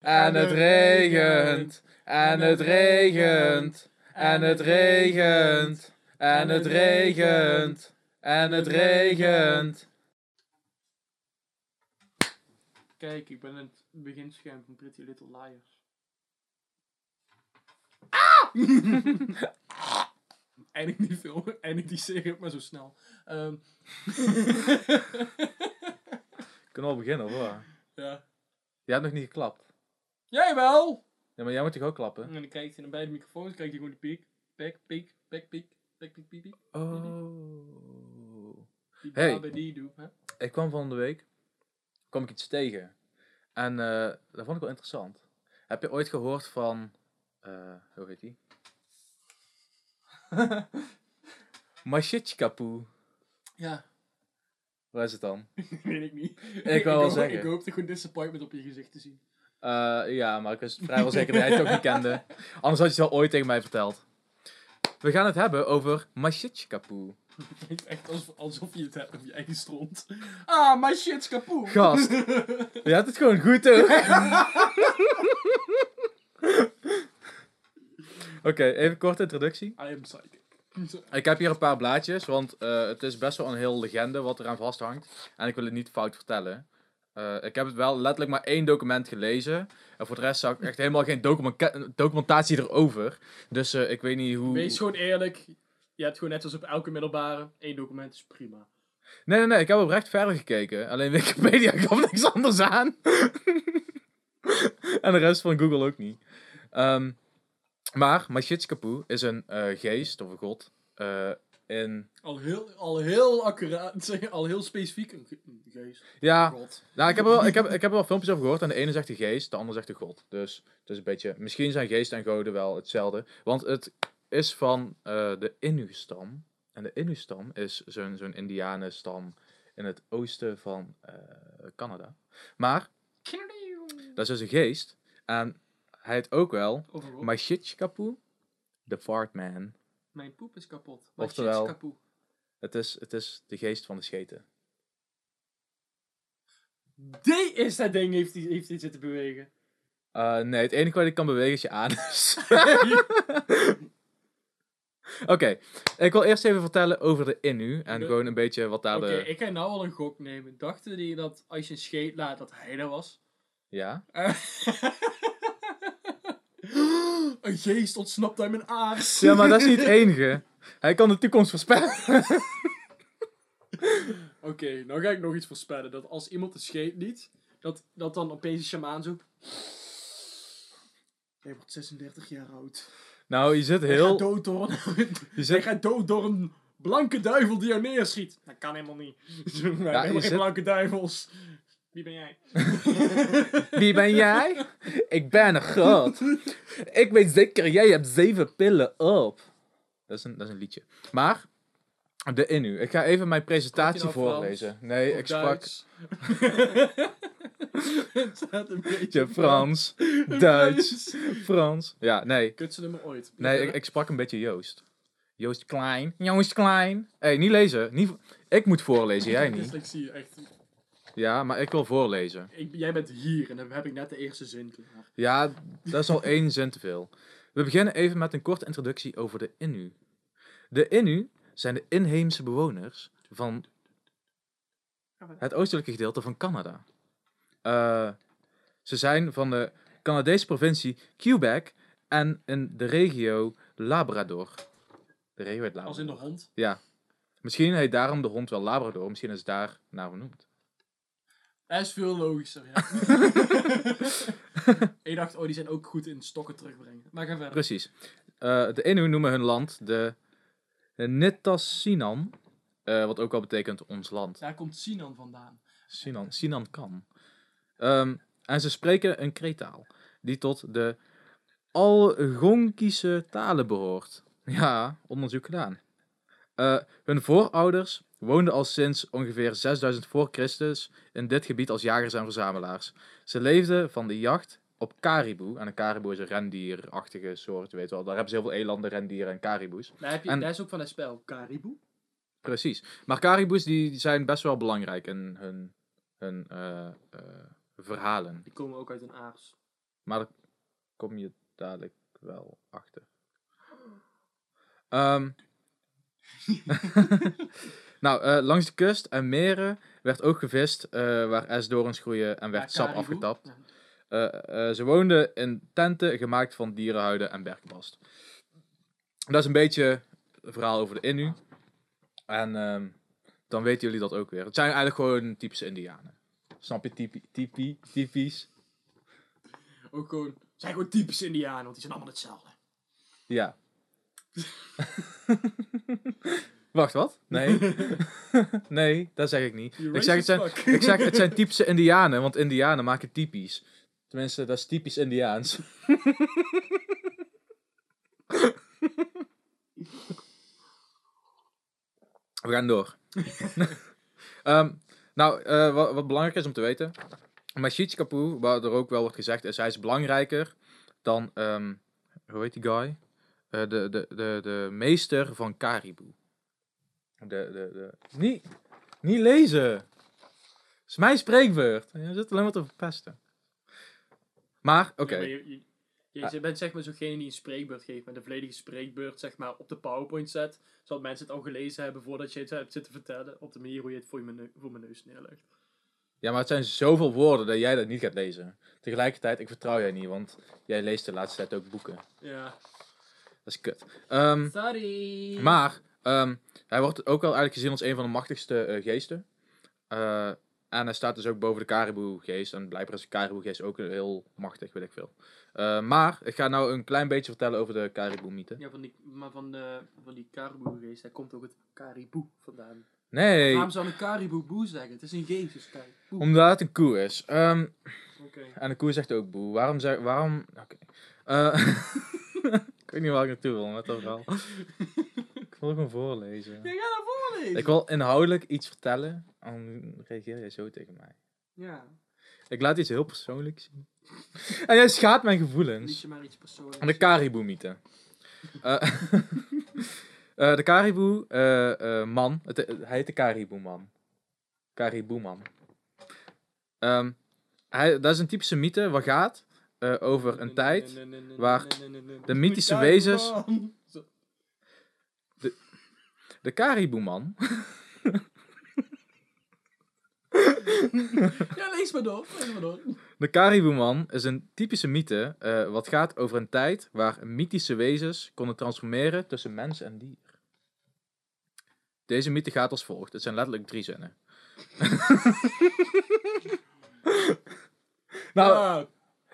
En het regent. En het regent. En het regent. En het regent. En het regent. Kijk, ik ben het beginscherm van Pretty Little Liars. Eindig die film, eindig die serie maar zo snel. Ehm, Kunnen we al beginnen hoor. ja. Jij hebt nog niet geklapt. Jij wel! Ja, maar jij moet toch ook klappen? En dan kijkt hij naar beide microfoons, kijkt hij gewoon die piek. Pek, piek, pek, piek, pek, piek, piek, piek. Oh. Die Hey. babe die doe. Hè? Ik kwam van de week. kwam ik iets tegen. En eh, dat vond ik wel interessant. Heb je ooit gehoord van. Eh hoe heet die? Mashitchkapoe. Ja, Waar is het dan? weet ik niet. Ik wou wel zeggen. Ik hoopte gewoon disappointment op je gezicht te zien. Eh, ja, maar ik was vrijwel zeker dat jij het ook niet kende. Anders had je het wel ooit tegen mij verteld. We gaan het hebben over Mashitchkapoe. Het lijkt echt alsof, alsof je het hebt op je eigen stront. Ah, my shit's kapoe. Gast. Je hebt het gewoon goed ook. Oké, even korte introductie. I am psychic. Ik heb hier een paar blaadjes, want eh, het is best wel een heel legende wat eraan vasthangt. En ik wil het niet fout vertellen. Eh, ik heb het wel letterlijk maar één document gelezen. En voor de rest zag ik echt helemaal geen documenta- documentatie erover. Dus eh, ik weet niet hoe... Wees gewoon eerlijk. Je hebt gewoon net als op elke middelbare, één document is prima. Nee, nee, nee, ik heb oprecht verder gekeken. Alleen Wikipedia gaf niks anders aan. en de rest van Google ook niet. Ehm, maar Mashitskapu is een eh, geest of een god eh, in... Al heel, al heel accuraat, zeg, al heel specifiek. Een ge- een geest. Ja, Een god. nou, ik heb, er wel, ik, heb, ik heb er wel filmpjes over gehoord. En de ene zegt de geest, de ander zegt de god. Dus het is een beetje... Misschien zijn geest en goden wel hetzelfde. Want het is van eh, de Innu-stam. En de Innu-stam is zo'n zo'n indianenstam in het oosten van eh, Canada. Maar Dat is dus een geest. En hij heet ook wel Overal. Mashitchkapu, the fart man. Mijn poep is kapot. Mijn Oftewel- shit's kapoe. Het is, het is de geest van de scheten. Die is dat ding, heeft hij heeft hij zitten bewegen. Eh, nee, het enige wat ik kan bewegen is je anus. Oké, ik wil eerst even vertellen over de Innu. En Oké. gewoon een beetje wat daar Oké, de... ik ga nou al een gok nemen. Dachten die dat als je een scheet laat, dat hij er was? Ja? Een geest ontsnapt uit mijn aars. Ja, maar dat is niet het enige. Hij kan de toekomst voorspellen. Oké, nou ga ik nog iets voorspellen. Dat als iemand de scheet liet, dat, dat dan opeens een shamaan zo... Hij wordt 36 jaar oud. Nou, je zit Hij gaat heel... dood door een... Je Hij zit, gaat dood door een blanke duivel die jou neerschiet. Dat kan helemaal niet. Hebben je helemaal geen zit- blanke duivels. Wie ben jij? wie ben jij? Ik ben een god. Ik weet zeker, jij hebt zeven pillen op. Dat is een, dat is een liedje. Maar, de Innu. Ik ga even mijn presentatie nou voorlezen. Nee, Of ik sprak? Het staat een beetje je Frans, Duits, Frans. Ja, nee. Kutste nummer ooit. Nee, ik, ik sprak een beetje Joost. Joost Klein. Joost Klein. Hé, hey, niet lezen. Niet, ik moet voorlezen, jij niet. Dyslexie, echt. Ja, maar ik wil voorlezen. Ik, jij bent hier en dan heb ik net de eerste zin klaar. Ja, dat is al één zin te veel. We beginnen even met een korte introductie over de Innu. De Innu zijn de inheemse bewoners van het oostelijke gedeelte van Canada. Eh, ze zijn van de Canadese provincie Quebec en in de regio Labrador. De regio heet Labrador. Als in de hond. Ja. Misschien heet daarom de hond wel Labrador. Misschien is het daar naar vernoemd. Dat is veel logischer, ja. ik dacht, oh, die zijn ook goed in stokken terugbrengen. Maar ga verder. Precies. Eh, de Innu noemen hun land de Nitassinan. eh, wat ook al betekent ons land. Daar komt Sinan vandaan. Sinan, Sinan kan. Ehm, en ze spreken een kreettaal. Die tot de Algonkische talen behoort. Ja, onderzoek gedaan. Eh, hun voorouders woonden al sinds ongeveer 6000 voor Christus in dit gebied als jagers en verzamelaars. Ze leefden van de jacht op kariboe. En een kariboe is een rendierachtige soort, je weet wel. Daar hebben ze heel veel elanden, rendieren en kariboes. Daar, heb je, En- daar is ook van het spel Caribou. Precies. Maar kariboes die die zijn best wel belangrijk in hun, hun eh, eh, verhalen. Die komen ook uit een aars. Maar daar kom je dadelijk wel achter. Ehm. nou, eh, langs de kust en meren werd ook gevist eh, waar esdorens groeien en werd sap afgetapt. Eh, ze woonden in tenten gemaakt van dierenhuiden en berkenbast. Dat is een beetje het verhaal over de Innu. En ehm, dan weten jullie dat ook weer. Het zijn eigenlijk gewoon typische Indianen. Snap je? Typi, typi, typisch. Ook gewoon, zijn gewoon typisch Indianen, want die zijn allemaal hetzelfde. Ja. Wacht, wat? Nee. nee, dat zeg ik niet. Ik zeg, het zijn, ik zeg het zijn typische Indianen, want Indianen maken typisch. Tenminste, dat is typisch Indiaans. We gaan door. Ehm, nou, eh, wat, wat belangrijk is om te weten. Machich Kapoor, wat er ook wel wordt gezegd, is hij is belangrijker dan, ehm, hoe heet die guy? Eh, de, de, de, de meester van Caribou. De, de, de, niet, niet lezen. Het is mijn spreekbeurt. Je zit alleen maar te verpesten. Maar, oké. Ja, maar je, je, je bent zeg maar zo'gene die een spreekbeurt geeft, met een volledige spreekbeurt zeg maar op de PowerPoint zet, zodat mensen het al gelezen hebben voordat je het hebt zitten vertellen, op de manier hoe je het voor, je voor mijn neus neerlegt. Ja, maar het zijn zoveel woorden dat jij dat niet gaat lezen. Tegelijkertijd, ik vertrouw jij niet, want jij leest de laatste tijd ook boeken. Ja. Dat is kut. Ehm, Sorry. maar, ehm, hij wordt ook wel eigenlijk gezien als een van de machtigste eh, geesten. Eh, en hij staat dus ook boven de Caribou-geest. En blijkbaar is de Caribou-geest ook heel machtig, weet ik veel. Eh, maar, ik ga nou een klein beetje vertellen over de Caribou-mythe. Ja, van die, maar van, de, van die caribou geest, daar komt ook het caribou vandaan. Nee, Waarom zou een caribou boe zeggen? Het is een geest, dus omdat het een koe is. Oké. En de koe zegt ook boe. Waarom zeg... Waarom... Oké. Ik weet niet waar ik naartoe wil met dat verhaal. ik wil gewoon voorlezen. Ja, ga naar voorlezen. Ik wil inhoudelijk iets vertellen. En dan reageer jij zo tegen mij. Ja, Ik laat iets heel persoonlijks zien. en jij schaadt mijn gevoelens. liet je maar iets persoonlijks. De Caribou-mythe. Eh, eh, de Caribou-man. het hij heet de Caribou-man. Caribou-man. Ehm, hij, dat is een typische mythe wat gaat eh, over een tijd waar de mythische wezens-. De Caribou-man. Ja, lees maar door. Lees maar door. De Caribou-man is een typische mythe eh, wat gaat over een tijd waar mythische wezens konden transformeren tussen mens en dier. Deze mythe gaat als volgt. Het zijn letterlijk drie zinnen. nou, Ah,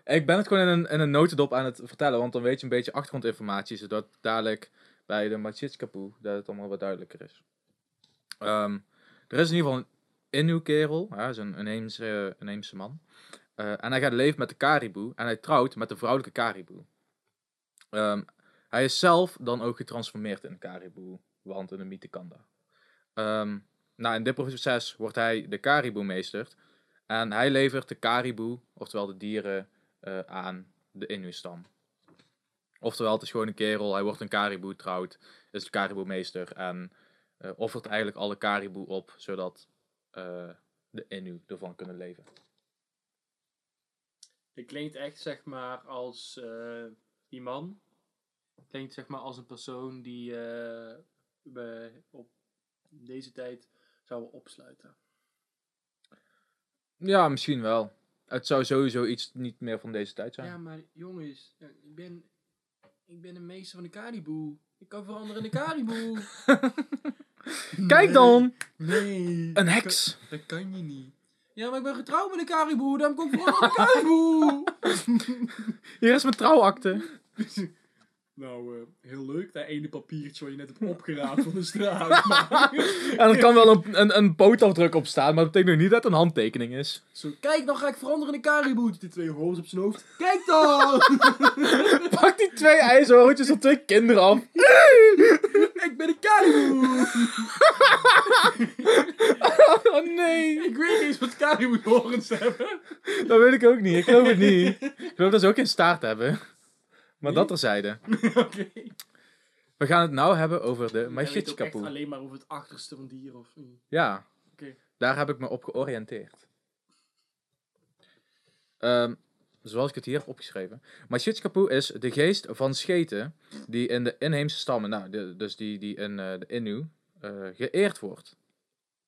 ik ben het gewoon in een, in een notendop aan het vertellen, want dan weet je een beetje achtergrondinformatie, zodat dadelijk bij de Machitskapu dat het allemaal wat duidelijker is. Ehm, er is in ieder geval een Innu-kerel, ja, is een inheemse, inheemse man. Eh, en hij gaat leven met de Caribou en hij trouwt met de vrouwelijke Caribou. Ehm, hij is zelf dan ook getransformeerd in een Caribou, want in de mythe kan dat. Nou, in dit proces wordt hij de Caribou-meester en hij levert de Caribou, oftewel de dieren, eh, aan de Innu-stam. Oftewel, het is gewoon een kerel, hij wordt een Caribou, trouwt, is de Caribou-meester en eh, offert eigenlijk alle Caribou op, zodat eh, de Innu ervan kunnen leven. Het klinkt echt zeg maar als eh, die man. Klinkt zeg maar als een persoon die we op deze tijd zouden opsluiten. Ja, misschien wel. Het zou sowieso iets niet meer van deze tijd zijn. Ja, maar jongens, ik ben, ik ben een meester van de Caribou. Ik kan veranderen in de Caribou. Kijk dan! Nee. Een heks! Dat, dat kan je niet. Ja, maar ik ben getrouwd met een Caribou. Daarom kom ik veranderen in de Caribou. Hier is mijn trouwakte. nou, eh, heel leuk. Dat ene papiertje wat je net hebt opgeraapt van de straat. En er kan wel een, een, een pootafdruk op staan, maar dat betekent nog niet dat het een handtekening is. Zo, kijk, dan ga ik veranderen in een Caribou. Die twee hoofd op zijn hoofd. Kijk dan! Pak die twee ijzerhoortjes van twee kinderen af. ik ben een Caribou! Oh nee, ik weet niet eens wat Caribou horens hebben. dat weet ik ook niet. Ik geloof het niet. Ik geloof dat ze ook geen staart hebben. Maar dat terzijde. Oké. We gaan het nou hebben over de Machitskapu. alleen maar over het achterste van dieren of... Ja, Oké. daar heb ik me op georiënteerd. Ehm, zoals ik het hier heb opgeschreven. Machitskapu is de geest van scheten die in de inheemse stammen, nou, de- dus die, die in eh, de Innu, eh, geëerd wordt.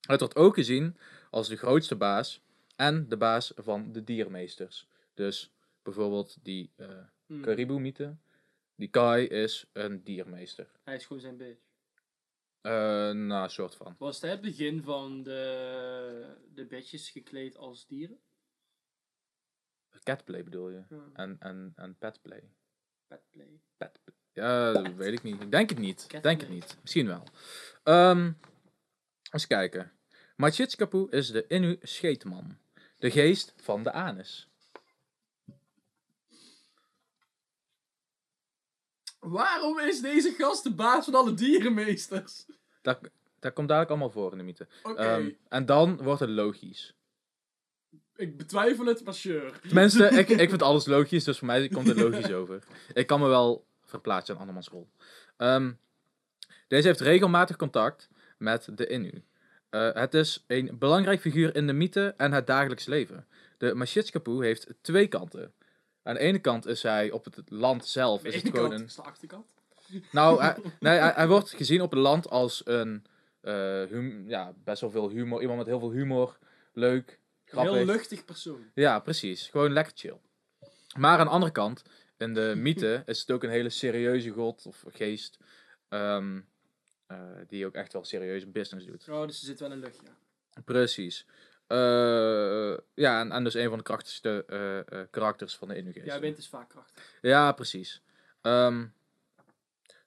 Het wordt ook gezien als de grootste baas en de baas van de diermeesters. Dus bijvoorbeeld die eh Hmm. Caribou-mythe. Die Kai is een diermeester. Hij is gewoon zijn bitch. Eh nou, soort van. Was het het begin van de, de bitches gekleed als dieren? Catplay bedoel je? Ja. En, en, en petplay. Petplay. Pet. Ja, dat weet ik niet. Ik denk het niet. Denk het niet. Misschien wel. Ehm eens kijken. Machitskapu is de Innu scheetman. De geest van de anus. Waarom is deze gast de baas van alle dierenmeesters? Dat, dat komt dadelijk allemaal voor in de mythe. Oké, Ehm, en dan wordt het logisch. ik betwijfel het, maar sure. Tenminste, ik, ik vind alles logisch, dus voor mij komt het logisch over. Ik kan me wel verplaatsen in andermans rol. Ehm, deze heeft regelmatig contact met de Innu. Eh, het is een belangrijk figuur in de mythe en het dagelijks leven. De Machitskapu heeft twee kanten. Aan de ene kant is hij op het land zelf, is het gewoon kant een... is de achterkant. Nou, hij, nee, hij, hij wordt gezien op het land als een eh, hum- ja, best wel veel humor. Iemand met heel veel humor. Leuk, grappig. Heel luchtig persoon. Ja, precies. Gewoon lekker chill. Maar aan de andere kant, in de mythe is het ook een hele serieuze god of geest. ehm, eh, die ook echt wel serieuze business doet. Oh, dus er zit wel een luchtje. Precies. Eh, ja, en, en dus een van de krachtigste eh, eh, karakters van de Innu-geest. Ja, wind is vaak krachtig. Ja, precies. Ehm,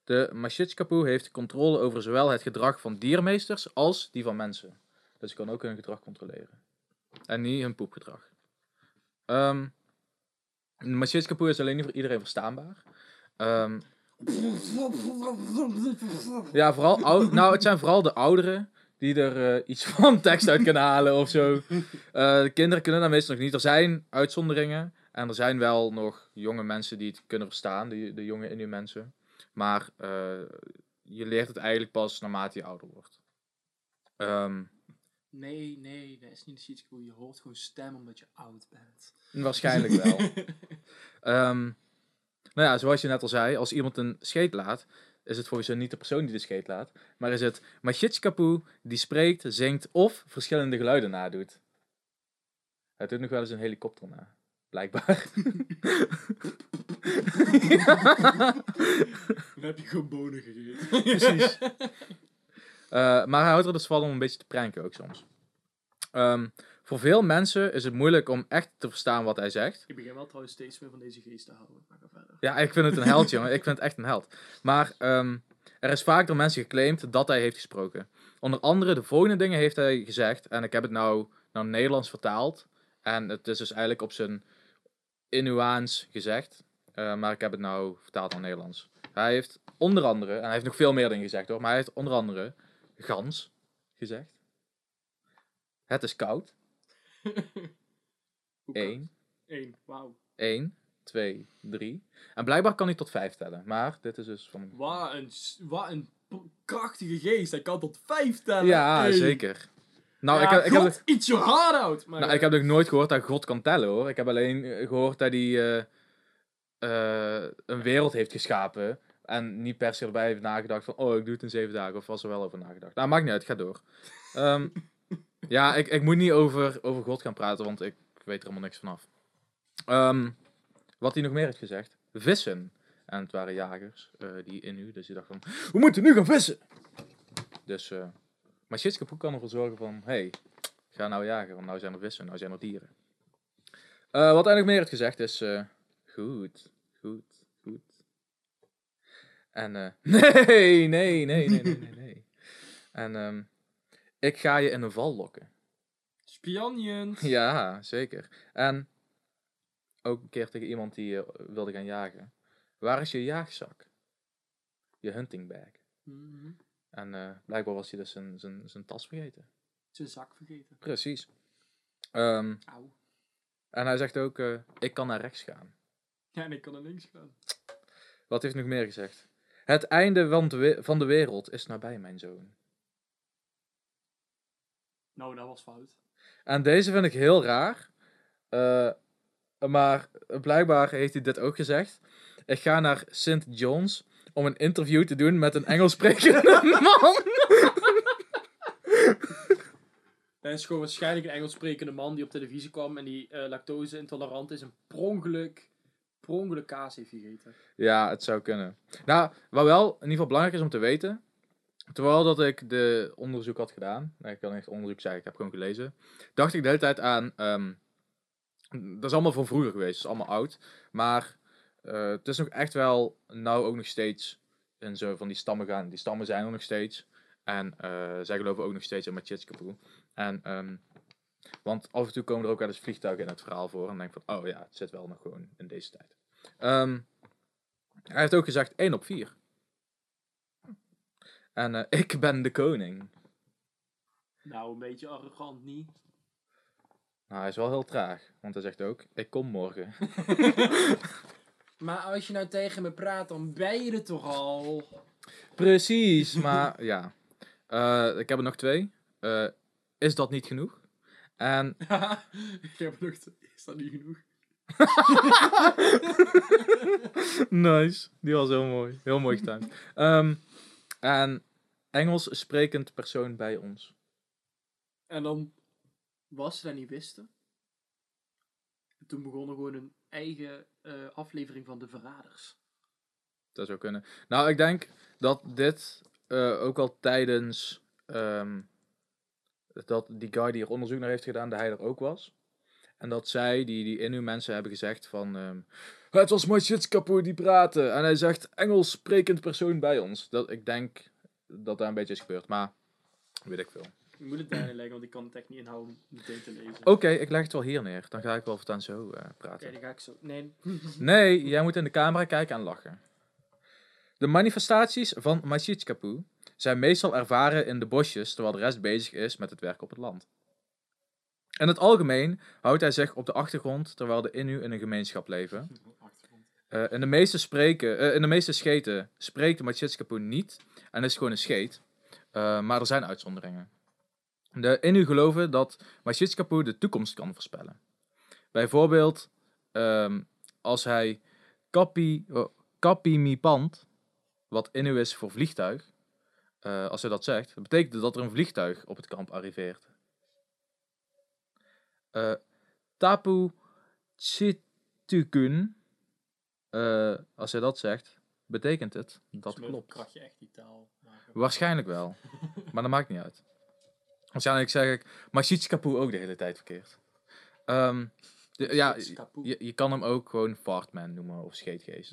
de Machitskapu heeft controle over zowel het gedrag van diermeesters als die van mensen. Dus je kan ook hun gedrag controleren. En niet hun poepgedrag. Ehm de Machitskapu is alleen niet voor iedereen verstaanbaar. Ehm, ja, vooral oud, nou, het zijn vooral de ouderen die er eh, iets van tekst uit kunnen halen of zo. Eh, de kinderen kunnen dat meestal nog niet. Er zijn uitzonderingen. En er zijn wel nog jonge mensen die het kunnen verstaan, de, de jonge Innu mensen. Maar eh, je leert het eigenlijk pas naarmate je ouder wordt. Ehm, Nee, nee, dat is niet de Sheetscrew. Je hoort gewoon stem omdat je oud bent. waarschijnlijk wel. Ehm, nou ja, zoals je net al zei, als iemand een scheet laat, is het volgens jou niet de persoon die de scheet laat, maar is het Machitskapu die spreekt, zingt of verschillende geluiden nadoet. Hij doet nog wel eens een helikopter na. Blijkbaar. Dan heb je gewoon bonen gegeten. Precies. Eh, maar hij houdt er dus van om een beetje te pranken ook soms. Ehm, voor veel mensen is het moeilijk om echt te verstaan wat hij zegt. Ik begin wel trouwens steeds meer van deze geest te houden. Maar ga verder. Ja, ik vind het een held, jongen. Ik vind het echt een held. Maar ehm, er is vaak door mensen geclaimd dat hij heeft gesproken. Onder andere de volgende dingen heeft hij gezegd. En ik heb het nou naar Nederlands vertaald. En het is dus eigenlijk op zijn Inuaans gezegd. Eh, maar ik heb het nou vertaald naar Nederlands. Hij heeft onder andere, en hij heeft nog veel meer dingen gezegd hoor. Maar hij heeft onder andere gans gezegd. Het is koud. Eén. Eén, wauw. 1, 2, 3. En blijkbaar kan hij tot 5 tellen. Maar dit is dus van. Wat een, wat een krachtige geest. Hij kan tot vijf tellen. Ja, Hey. zeker. Nou, Ja, ik, heb, ik, heb, God, eat your heart out. Maar, nou, ik heb nog nooit gehoord dat God kan tellen hoor. Ik heb alleen eh, gehoord dat hij eh, eh, een wereld heeft geschapen. En niet per se erbij heeft nagedacht van, oh, ik doe het in zeven dagen. Of was er wel over nagedacht. Nou, maakt niet uit, ga door. Ehm, ja, ik, ik moet niet over, over God gaan praten, want ik weet er helemaal niks vanaf. Ehm wat hij nog meer heeft gezegd. Vissen. En het waren jagers, eh, die in u. Dus die dachten van, we moeten nu gaan vissen. Dus, eh maar Shitske Poek kan ervoor zorgen van, hey, ga nou jagen, want nou zijn er vissen, nou zijn er dieren. Eh, wat hij nog meer heeft gezegd is, goed, goed, goed. En, nee, nee, nee, nee, nee, nee, nee. En, ehm, ik ga je in een val lokken. Spionjens. Ja, zeker. En ook een keer tegen iemand die eh, wilde gaan jagen. Waar is je jaagzak? Je hunting bag. Mhm. En eh, blijkbaar was hij dus zijn, zijn, zijn tas vergeten. Zijn zak vergeten. Precies. Ehm, Auw. en hij zegt ook, eh, ik kan naar rechts gaan. Ja, en ik kan naar links gaan. Wat heeft nog meer gezegd? Het einde van de, we- van de wereld is nabij, mijn zoon. Nou, dat was fout. En deze vind ik heel raar. Eh, maar blijkbaar heeft hij dit ook gezegd. Ik ga naar St. John's om een interview te doen met een Engels sprekende man. Dat is gewoon waarschijnlijk een Engels sprekende man die op televisie kwam en die eh, lactose intolerant is en prongelijk, prongelijk kaas heeft gegeten. Ja, het zou kunnen. Nou, wat wel in ieder geval belangrijk is om te weten. Terwijl dat ik de onderzoek had gedaan. Ik kan echt onderzoek zeggen, ik heb gewoon gelezen. Dacht ik de hele tijd aan. ehm, dat is allemaal van vroeger geweest, dat is allemaal oud. Maar eh, het is nog echt wel, nou ook nog steeds, in zo van die stammen gaan. Die stammen zijn er nog steeds. En eh, zij geloven ook nog steeds in Machitskapoe. En, ehm, want af en toe komen er ook wel eens vliegtuigen in het verhaal voor. En denk van, oh ja, het zit wel nog gewoon in deze tijd. Ehm, hij heeft ook gezegd 1 op 4. En eh, ik ben de koning. Nou, een beetje arrogant niet. Nou, hij is wel heel traag, want hij zegt ook, ik kom morgen. Maar als je nou tegen me praat, dan ben je er toch al. Precies, maar ja. Eh, ik heb er nog twee. Eh, is dat niet genoeg? En ik heb nog te... Is dat niet genoeg? nice, die was heel mooi. Heel mooi getimed. Ehm, en Engels sprekend persoon bij ons. En dan was ze dat niet wisten. En toen begonnen gewoon een eigen eh, aflevering van De Verraders. Dat zou kunnen. Nou, ik denk dat dit eh, ook al tijdens ehm, dat die guy die er onderzoek naar heeft gedaan, dat hij er ook was. En dat zij, die, die Inu mensen, hebben gezegd van... ehm, het was Machitskapu die praten. En hij zegt Engels sprekend persoon bij ons. Dat, ik denk dat daar een beetje is gebeurd, maar weet ik veel. Ik moet het daarin leggen, want ik kan het echt niet inhouden om meteen te lezen. Oké, ik leg het wel hier neer. Dan ga ik wel voortaan zo eh, Oké, praten. dan ga ik zo... Nee. Nee, jij moet in de camera kijken en lachen. De manifestaties van Machitskapu zijn meestal ervaren in de bosjes, terwijl de rest bezig is met het werk op het land. In het algemeen houdt hij zich op de achtergrond, terwijl de Inu in een gemeenschap leven. Eh, in, de meeste spreken, eh, in de meeste scheten spreekt de Machitskapu niet en is gewoon een scheet. Eh, maar er zijn uitzonderingen. De Inu geloven dat Machitskapu de toekomst kan voorspellen. Bijvoorbeeld ehm, als hij kapi, oh, kapimipant, wat Inu is voor vliegtuig, eh, als hij dat zegt, dat betekent dat er een vliegtuig op het kamp arriveert. Eh, tapu Machitukun, eh, als hij dat zegt, betekent het dat Smurf, klopt. Je echt die taal maken. Waarschijnlijk wel, maar dat maakt niet uit. Waarschijnlijk zeg ik Machitskapu ook de hele tijd verkeerd. Ehm, de- ja, je, je kan hem ook gewoon Fartman noemen of Scheetgeest.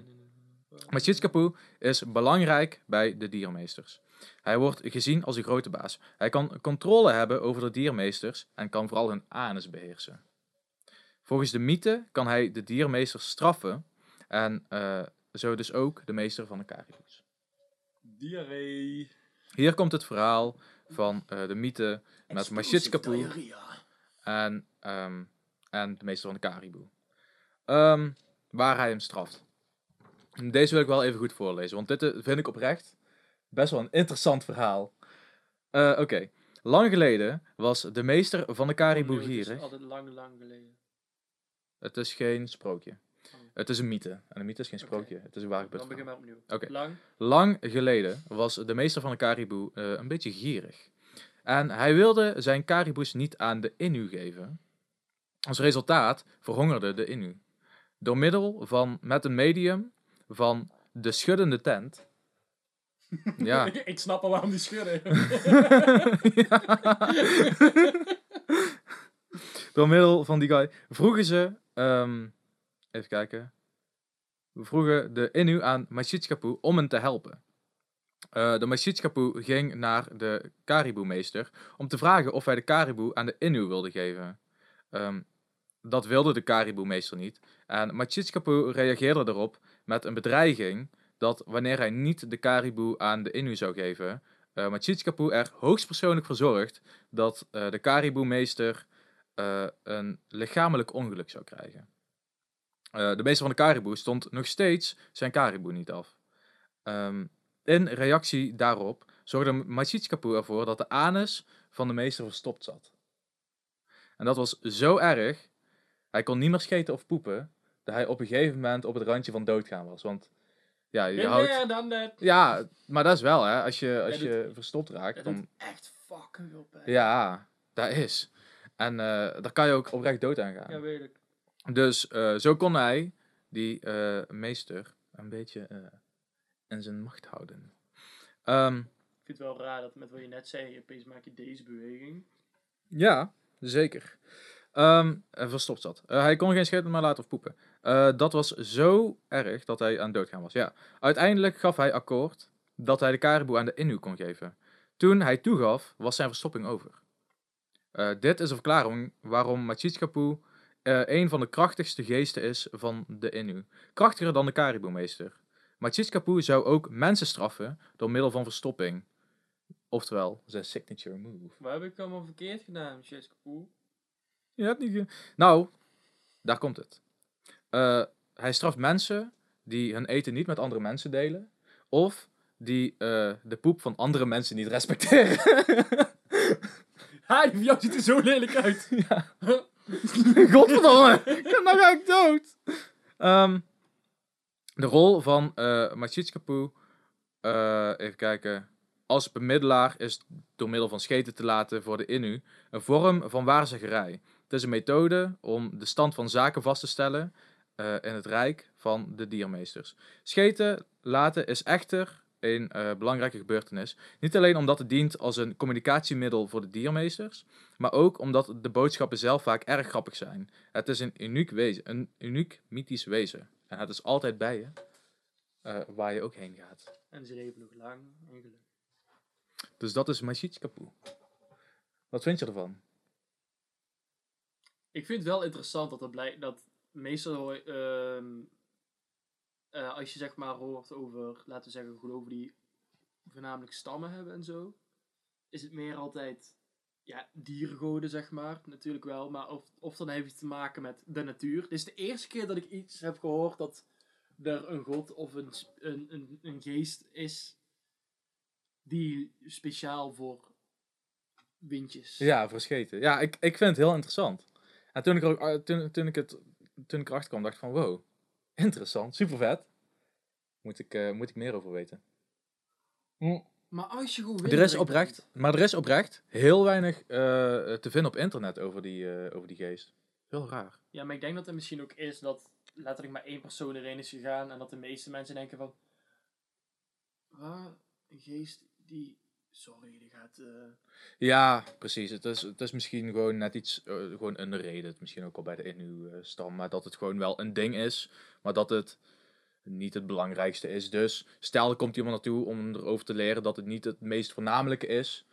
Nee. Machitskapu is belangrijk bij de diermeesters. Hij wordt gezien als een grote baas. Hij kan controle hebben over de diermeesters en kan vooral hun anus beheersen. Volgens de mythe kan hij de diermeesters straffen en eh, zo dus ook de meester van de Caribo's. Diarree. Hier komt het verhaal van eh, de mythe met Machitskapu Diarrhea. en, ehm, en de meester van de Caribou. Ehm, waar hij hem straft. Deze wil ik wel even goed voorlezen, want dit eh, vind ik oprecht best wel een interessant verhaal. Eh, Oké, lang geleden was de meester van de Caribou nee, Het is altijd lang, lang geleden. Het is geen sprookje. Het is een mythe. En een mythe is geen sprookje. Het is een waar gebeurd Dan begin maar opnieuw. Lang. Lang geleden was de meester van de Caribou eh, een beetje gierig. En hij wilde zijn Caribous niet aan de Innu geven. Als resultaat verhongerde de Innu. Door middel van, met een medium van de schuddende tent. Ja. ik, ik snap al waarom die schudden. Door middel van die guy vroegen ze, ehm, even kijken, vroegen de Innu aan Machitskapu om hen te helpen. Eh, de Machitskapu ging naar de Caribou-meester om te vragen of hij de Caribou aan de Innu wilde geven. Ehm, dat wilde de Caribou-meester niet. En Machitskapu reageerde erop met een bedreiging dat wanneer hij niet de Caribou aan de Innu zou geven, uh, er hoogstpersoonlijk voor zorgt dat eh, de Caribou-meester eh, een lichamelijk ongeluk zou krijgen. Eh, de meester van de Caribou stond nog steeds zijn Caribou niet af. Ehm, in reactie daarop zorgde Machitskapu ervoor dat de anus van de meester verstopt zat. En dat was zo erg, hij kon niet meer scheten of poepen, dat hij op een gegeven moment op het randje van doodgaan was. Want ja, je houdt... Ja, maar dat is wel, hè. Als je, als je verstopt raakt, Dat dan... doet echt fucking veel pijn. Ja, dat is. En eh, daar kan je ook oprecht dood aan gaan. Ja, weet ik. Dus eh, zo kon hij die eh, meester een beetje eh, in zijn macht houden. Ehm, Ik vind het wel raar dat met wat je net zei, opeens maak je deze beweging. ja, zeker. En verstopt zat. Hij kon geen scheten meer laten of poepen. Dat was zo erg dat hij aan doodgaan was. Ja. Uiteindelijk gaf hij akkoord dat hij de Caribou aan de Innu kon geven. Toen hij toegaf, was zijn verstopping over. Dit is een verklaring waarom Machitskapu eh een van de krachtigste geesten is van de Innu. Krachtiger dan de Caribou-meester. Machitskapu zou ook mensen straffen door middel van verstopping. Oftewel, zijn signature move. Wat heb ik allemaal verkeerd gedaan, Cheskapoe? Je hebt niet ge- Nou, daar komt het. Eh, hij straft mensen die hun eten niet met andere mensen delen. Of die eh, de poep van andere mensen niet respecteren. Ha, die van jou ziet er zo lelijk uit. ja. Godverdomme, nou ga ik dood. Ehm, de rol van eh, even kijken, als bemiddelaar is door middel van scheten te laten voor de Innu een vorm van waarzeggerij. Het is een methode om de stand van zaken vast te stellen eh, in het rijk van de diermeesters. Scheten laten is echter een eh, belangrijke gebeurtenis. Niet alleen omdat het dient als een communicatiemiddel voor de diermeesters, maar ook omdat de boodschappen zelf vaak erg grappig zijn. Het is een uniek wezen, een uniek mythisch wezen. En het is altijd bij je, eh, waar je ook heen gaat. En ze leven nog lang en geluk. Dus dat is Machitskapu. Wat vind je ervan? Ik vind het wel interessant dat er blijkt dat meestal hoor- eh, als je zeg maar hoort over, laten we zeggen, geloven die voornamelijk stammen hebben en zo, is het meer altijd ja, diergoden, zeg maar, natuurlijk wel, maar of, of dan heeft het te maken met de natuur. Dit is de eerste keer dat ik iets heb gehoord dat er een god of een, een, een, een geest is die speciaal voor windjes. Ja, verscheten. Ja, ik, ik vind het heel interessant. En toen ik, ook, eh, toen, toen ik, het, toen ik erachter kwam, dacht ik van wow, interessant, super vet. Moet ik, eh, moet ik meer over weten. Hm. Maar als je gewoon Er is oprecht, maar er is oprecht heel weinig eh, te vinden op internet over die, eh, over die geest. Heel raar. Ja, maar ik denk dat het misschien ook is dat letterlijk maar één persoon erin is gegaan en dat de meeste mensen denken van... Wat? Een geest die... Sorry, die gaat... eh, Ja, precies. Het is, het is misschien gewoon net iets, eh, gewoon een reden. Misschien ook al bij de Inu-stam. maar dat het gewoon wel een ding is. Maar dat het niet het belangrijkste is. Dus stel er komt iemand naartoe om erover te leren dat het niet het meest voornamelijke is.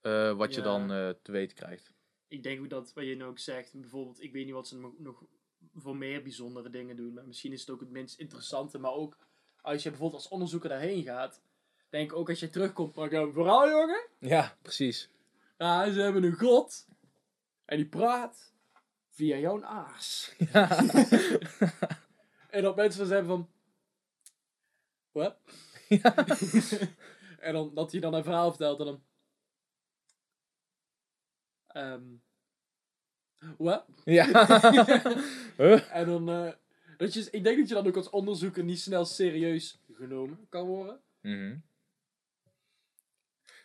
eh, wat je dan eh, te weten krijgt. Ik denk ook dat, wat je nu ook zegt, bijvoorbeeld, ik weet niet wat ze nog- nog voor meer bijzondere dingen doen, maar misschien is het ook het minst interessante. Maar ook als je bijvoorbeeld als onderzoeker daarheen gaat, denk ook als je terugkomt, gaan vooral jongen, Ja, precies. ja, ze hebben een god en die praat via jouw aars. en dat mensen dan zeggen van, wat? en dan, dat hij dan een verhaal vertelt en dan, ehm wat? Ja. Huh? En dan, eh, dat je, ik denk dat je dan ook als onderzoeker niet snel serieus genomen kan worden. Mhm.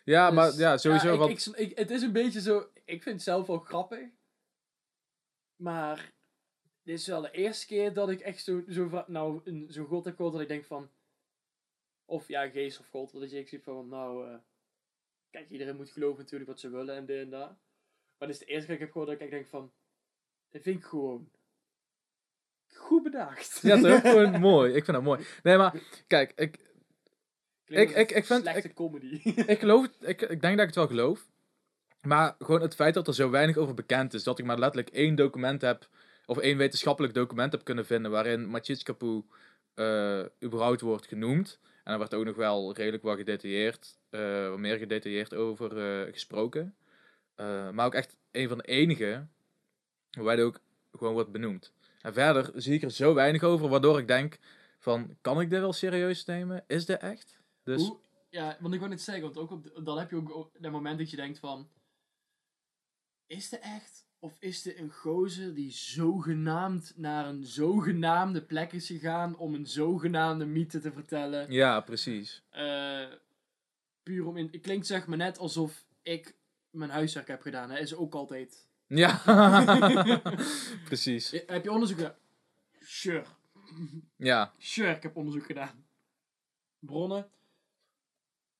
Ja, Dus, maar ja, sowieso. ja, ik, wat... ik, ik- het is een beetje zo, ik vind het zelf wel grappig. Maar dit is wel de eerste keer dat ik echt zo, zo nou, een, zo'n god heb gehoord dat ik denk van, of ja, geest of god, dat je ik zie van, nou, eh, kijk, iedereen moet geloven natuurlijk wat ze willen en dit en dat. Maar dit is de eerste keer dat ik heb gehoord dat ik echt denk van, dit vind ik gewoon goed bedacht. Ja, toch? Gewoon mooi. Ik vind dat mooi. Nee, maar kijk, ik, Ik- ik- ik vind- slechte comedy. ik geloof, het- ik, ik denk dat ik het wel geloof. Maar gewoon het feit dat er zo weinig over bekend is, dat ik maar letterlijk één document heb, of één wetenschappelijk document heb kunnen vinden, waarin Machitskapu eh überhaupt wordt genoemd. En er werd ook nog wel redelijk wat gedetailleerd, eh, wat meer gedetailleerd over eh, gesproken. Maar ook echt een van de enige waarbij het ook gewoon wordt benoemd. En verder zie ik er zo weinig over, waardoor ik denk van, kan ik dit wel serieus nemen? Is dit echt? Dus, Hoe, ja, want ik wil net zeggen, want ook op de- dan heb je ook op dat moment dat je denkt van... Is het echt? Of is het een gozer die zogenaamd naar een zogenaamde plek is gegaan om een zogenaamde mythe te vertellen? ja, precies. Eh, puur om in... Het klinkt zeg maar net alsof ik mijn huiswerk heb gedaan. Dat is ook altijd... Ja, precies. Heb je onderzoek gedaan? Sure. Ja, Sure, ik heb onderzoek gedaan. Bronnen?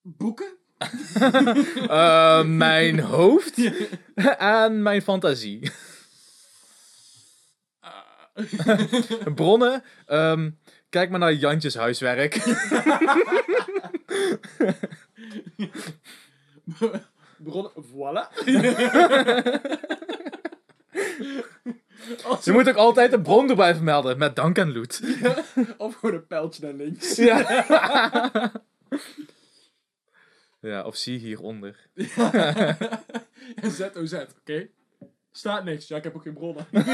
Boeken? Eh, mijn hoofd en mijn fantasie. Ah. Bronnen, ehm, kijk maar naar Jantjes huiswerk. Bronnen, voilà. Je moet ook altijd een bron erbij vermelden, met dank en loot. Of gewoon een pijltje naar links. Ja. Ja, of zie hieronder. en ZOZ, oké? Staat niks. Ja, ik heb ook geen bronnen.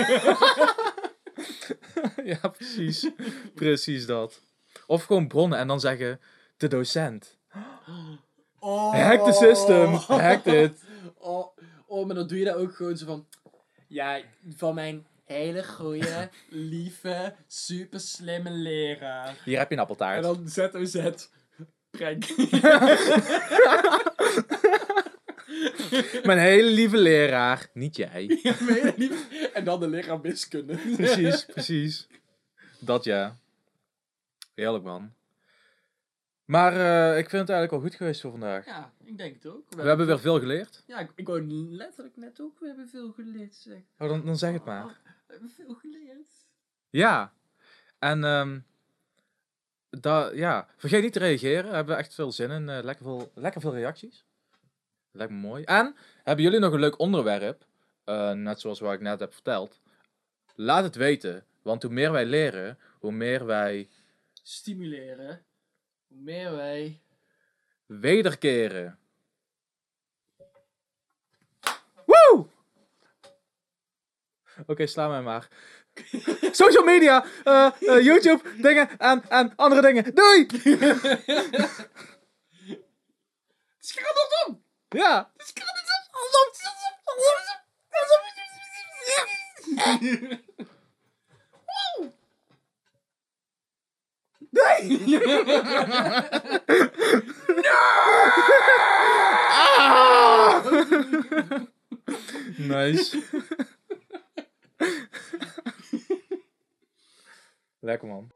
ja, precies. Precies dat. Of gewoon bronnen en dan zeggen, de docent. Oh. Hack the system. Hack it. Oh, oh, maar dan doe je dat ook gewoon zo van... Ja, van mijn hele goede, lieve, super slimme leraar. Hier heb je een En appeltaart. dan ZOZ. Prank. Mijn hele lieve leraar. Niet jij. Ja? En dan de leraar wiskunde. Precies, precies. Dat ja. Heerlijk man. Maar eh, ik vind het eigenlijk wel goed geweest voor vandaag. Ja, ik denk het ook. We hebben weer veel geleerd. Ja, ik, ik wou letterlijk net ook, we hebben veel geleerd, zeg. Oh, dan, dan zeg het maar. We hebben veel geleerd. Ja. En ehm ja. vergeet niet te reageren. We hebben echt veel zin in. eh, lekker, veel, lekker veel reacties. Lijkt me mooi. En hebben jullie nog een leuk onderwerp? eh, net zoals wat ik net heb verteld. Laat het weten. Want hoe meer wij leren, hoe meer wij Stimuleren. Hoe meer wij... wederkeren. Woe! Oké, sla mij maar. Social media, eh, eh, YouTube, dingen en, en andere dingen. Doei! Het is andersom! Ja. Het is andersom! Nee! Ah! Nice. Welkom man.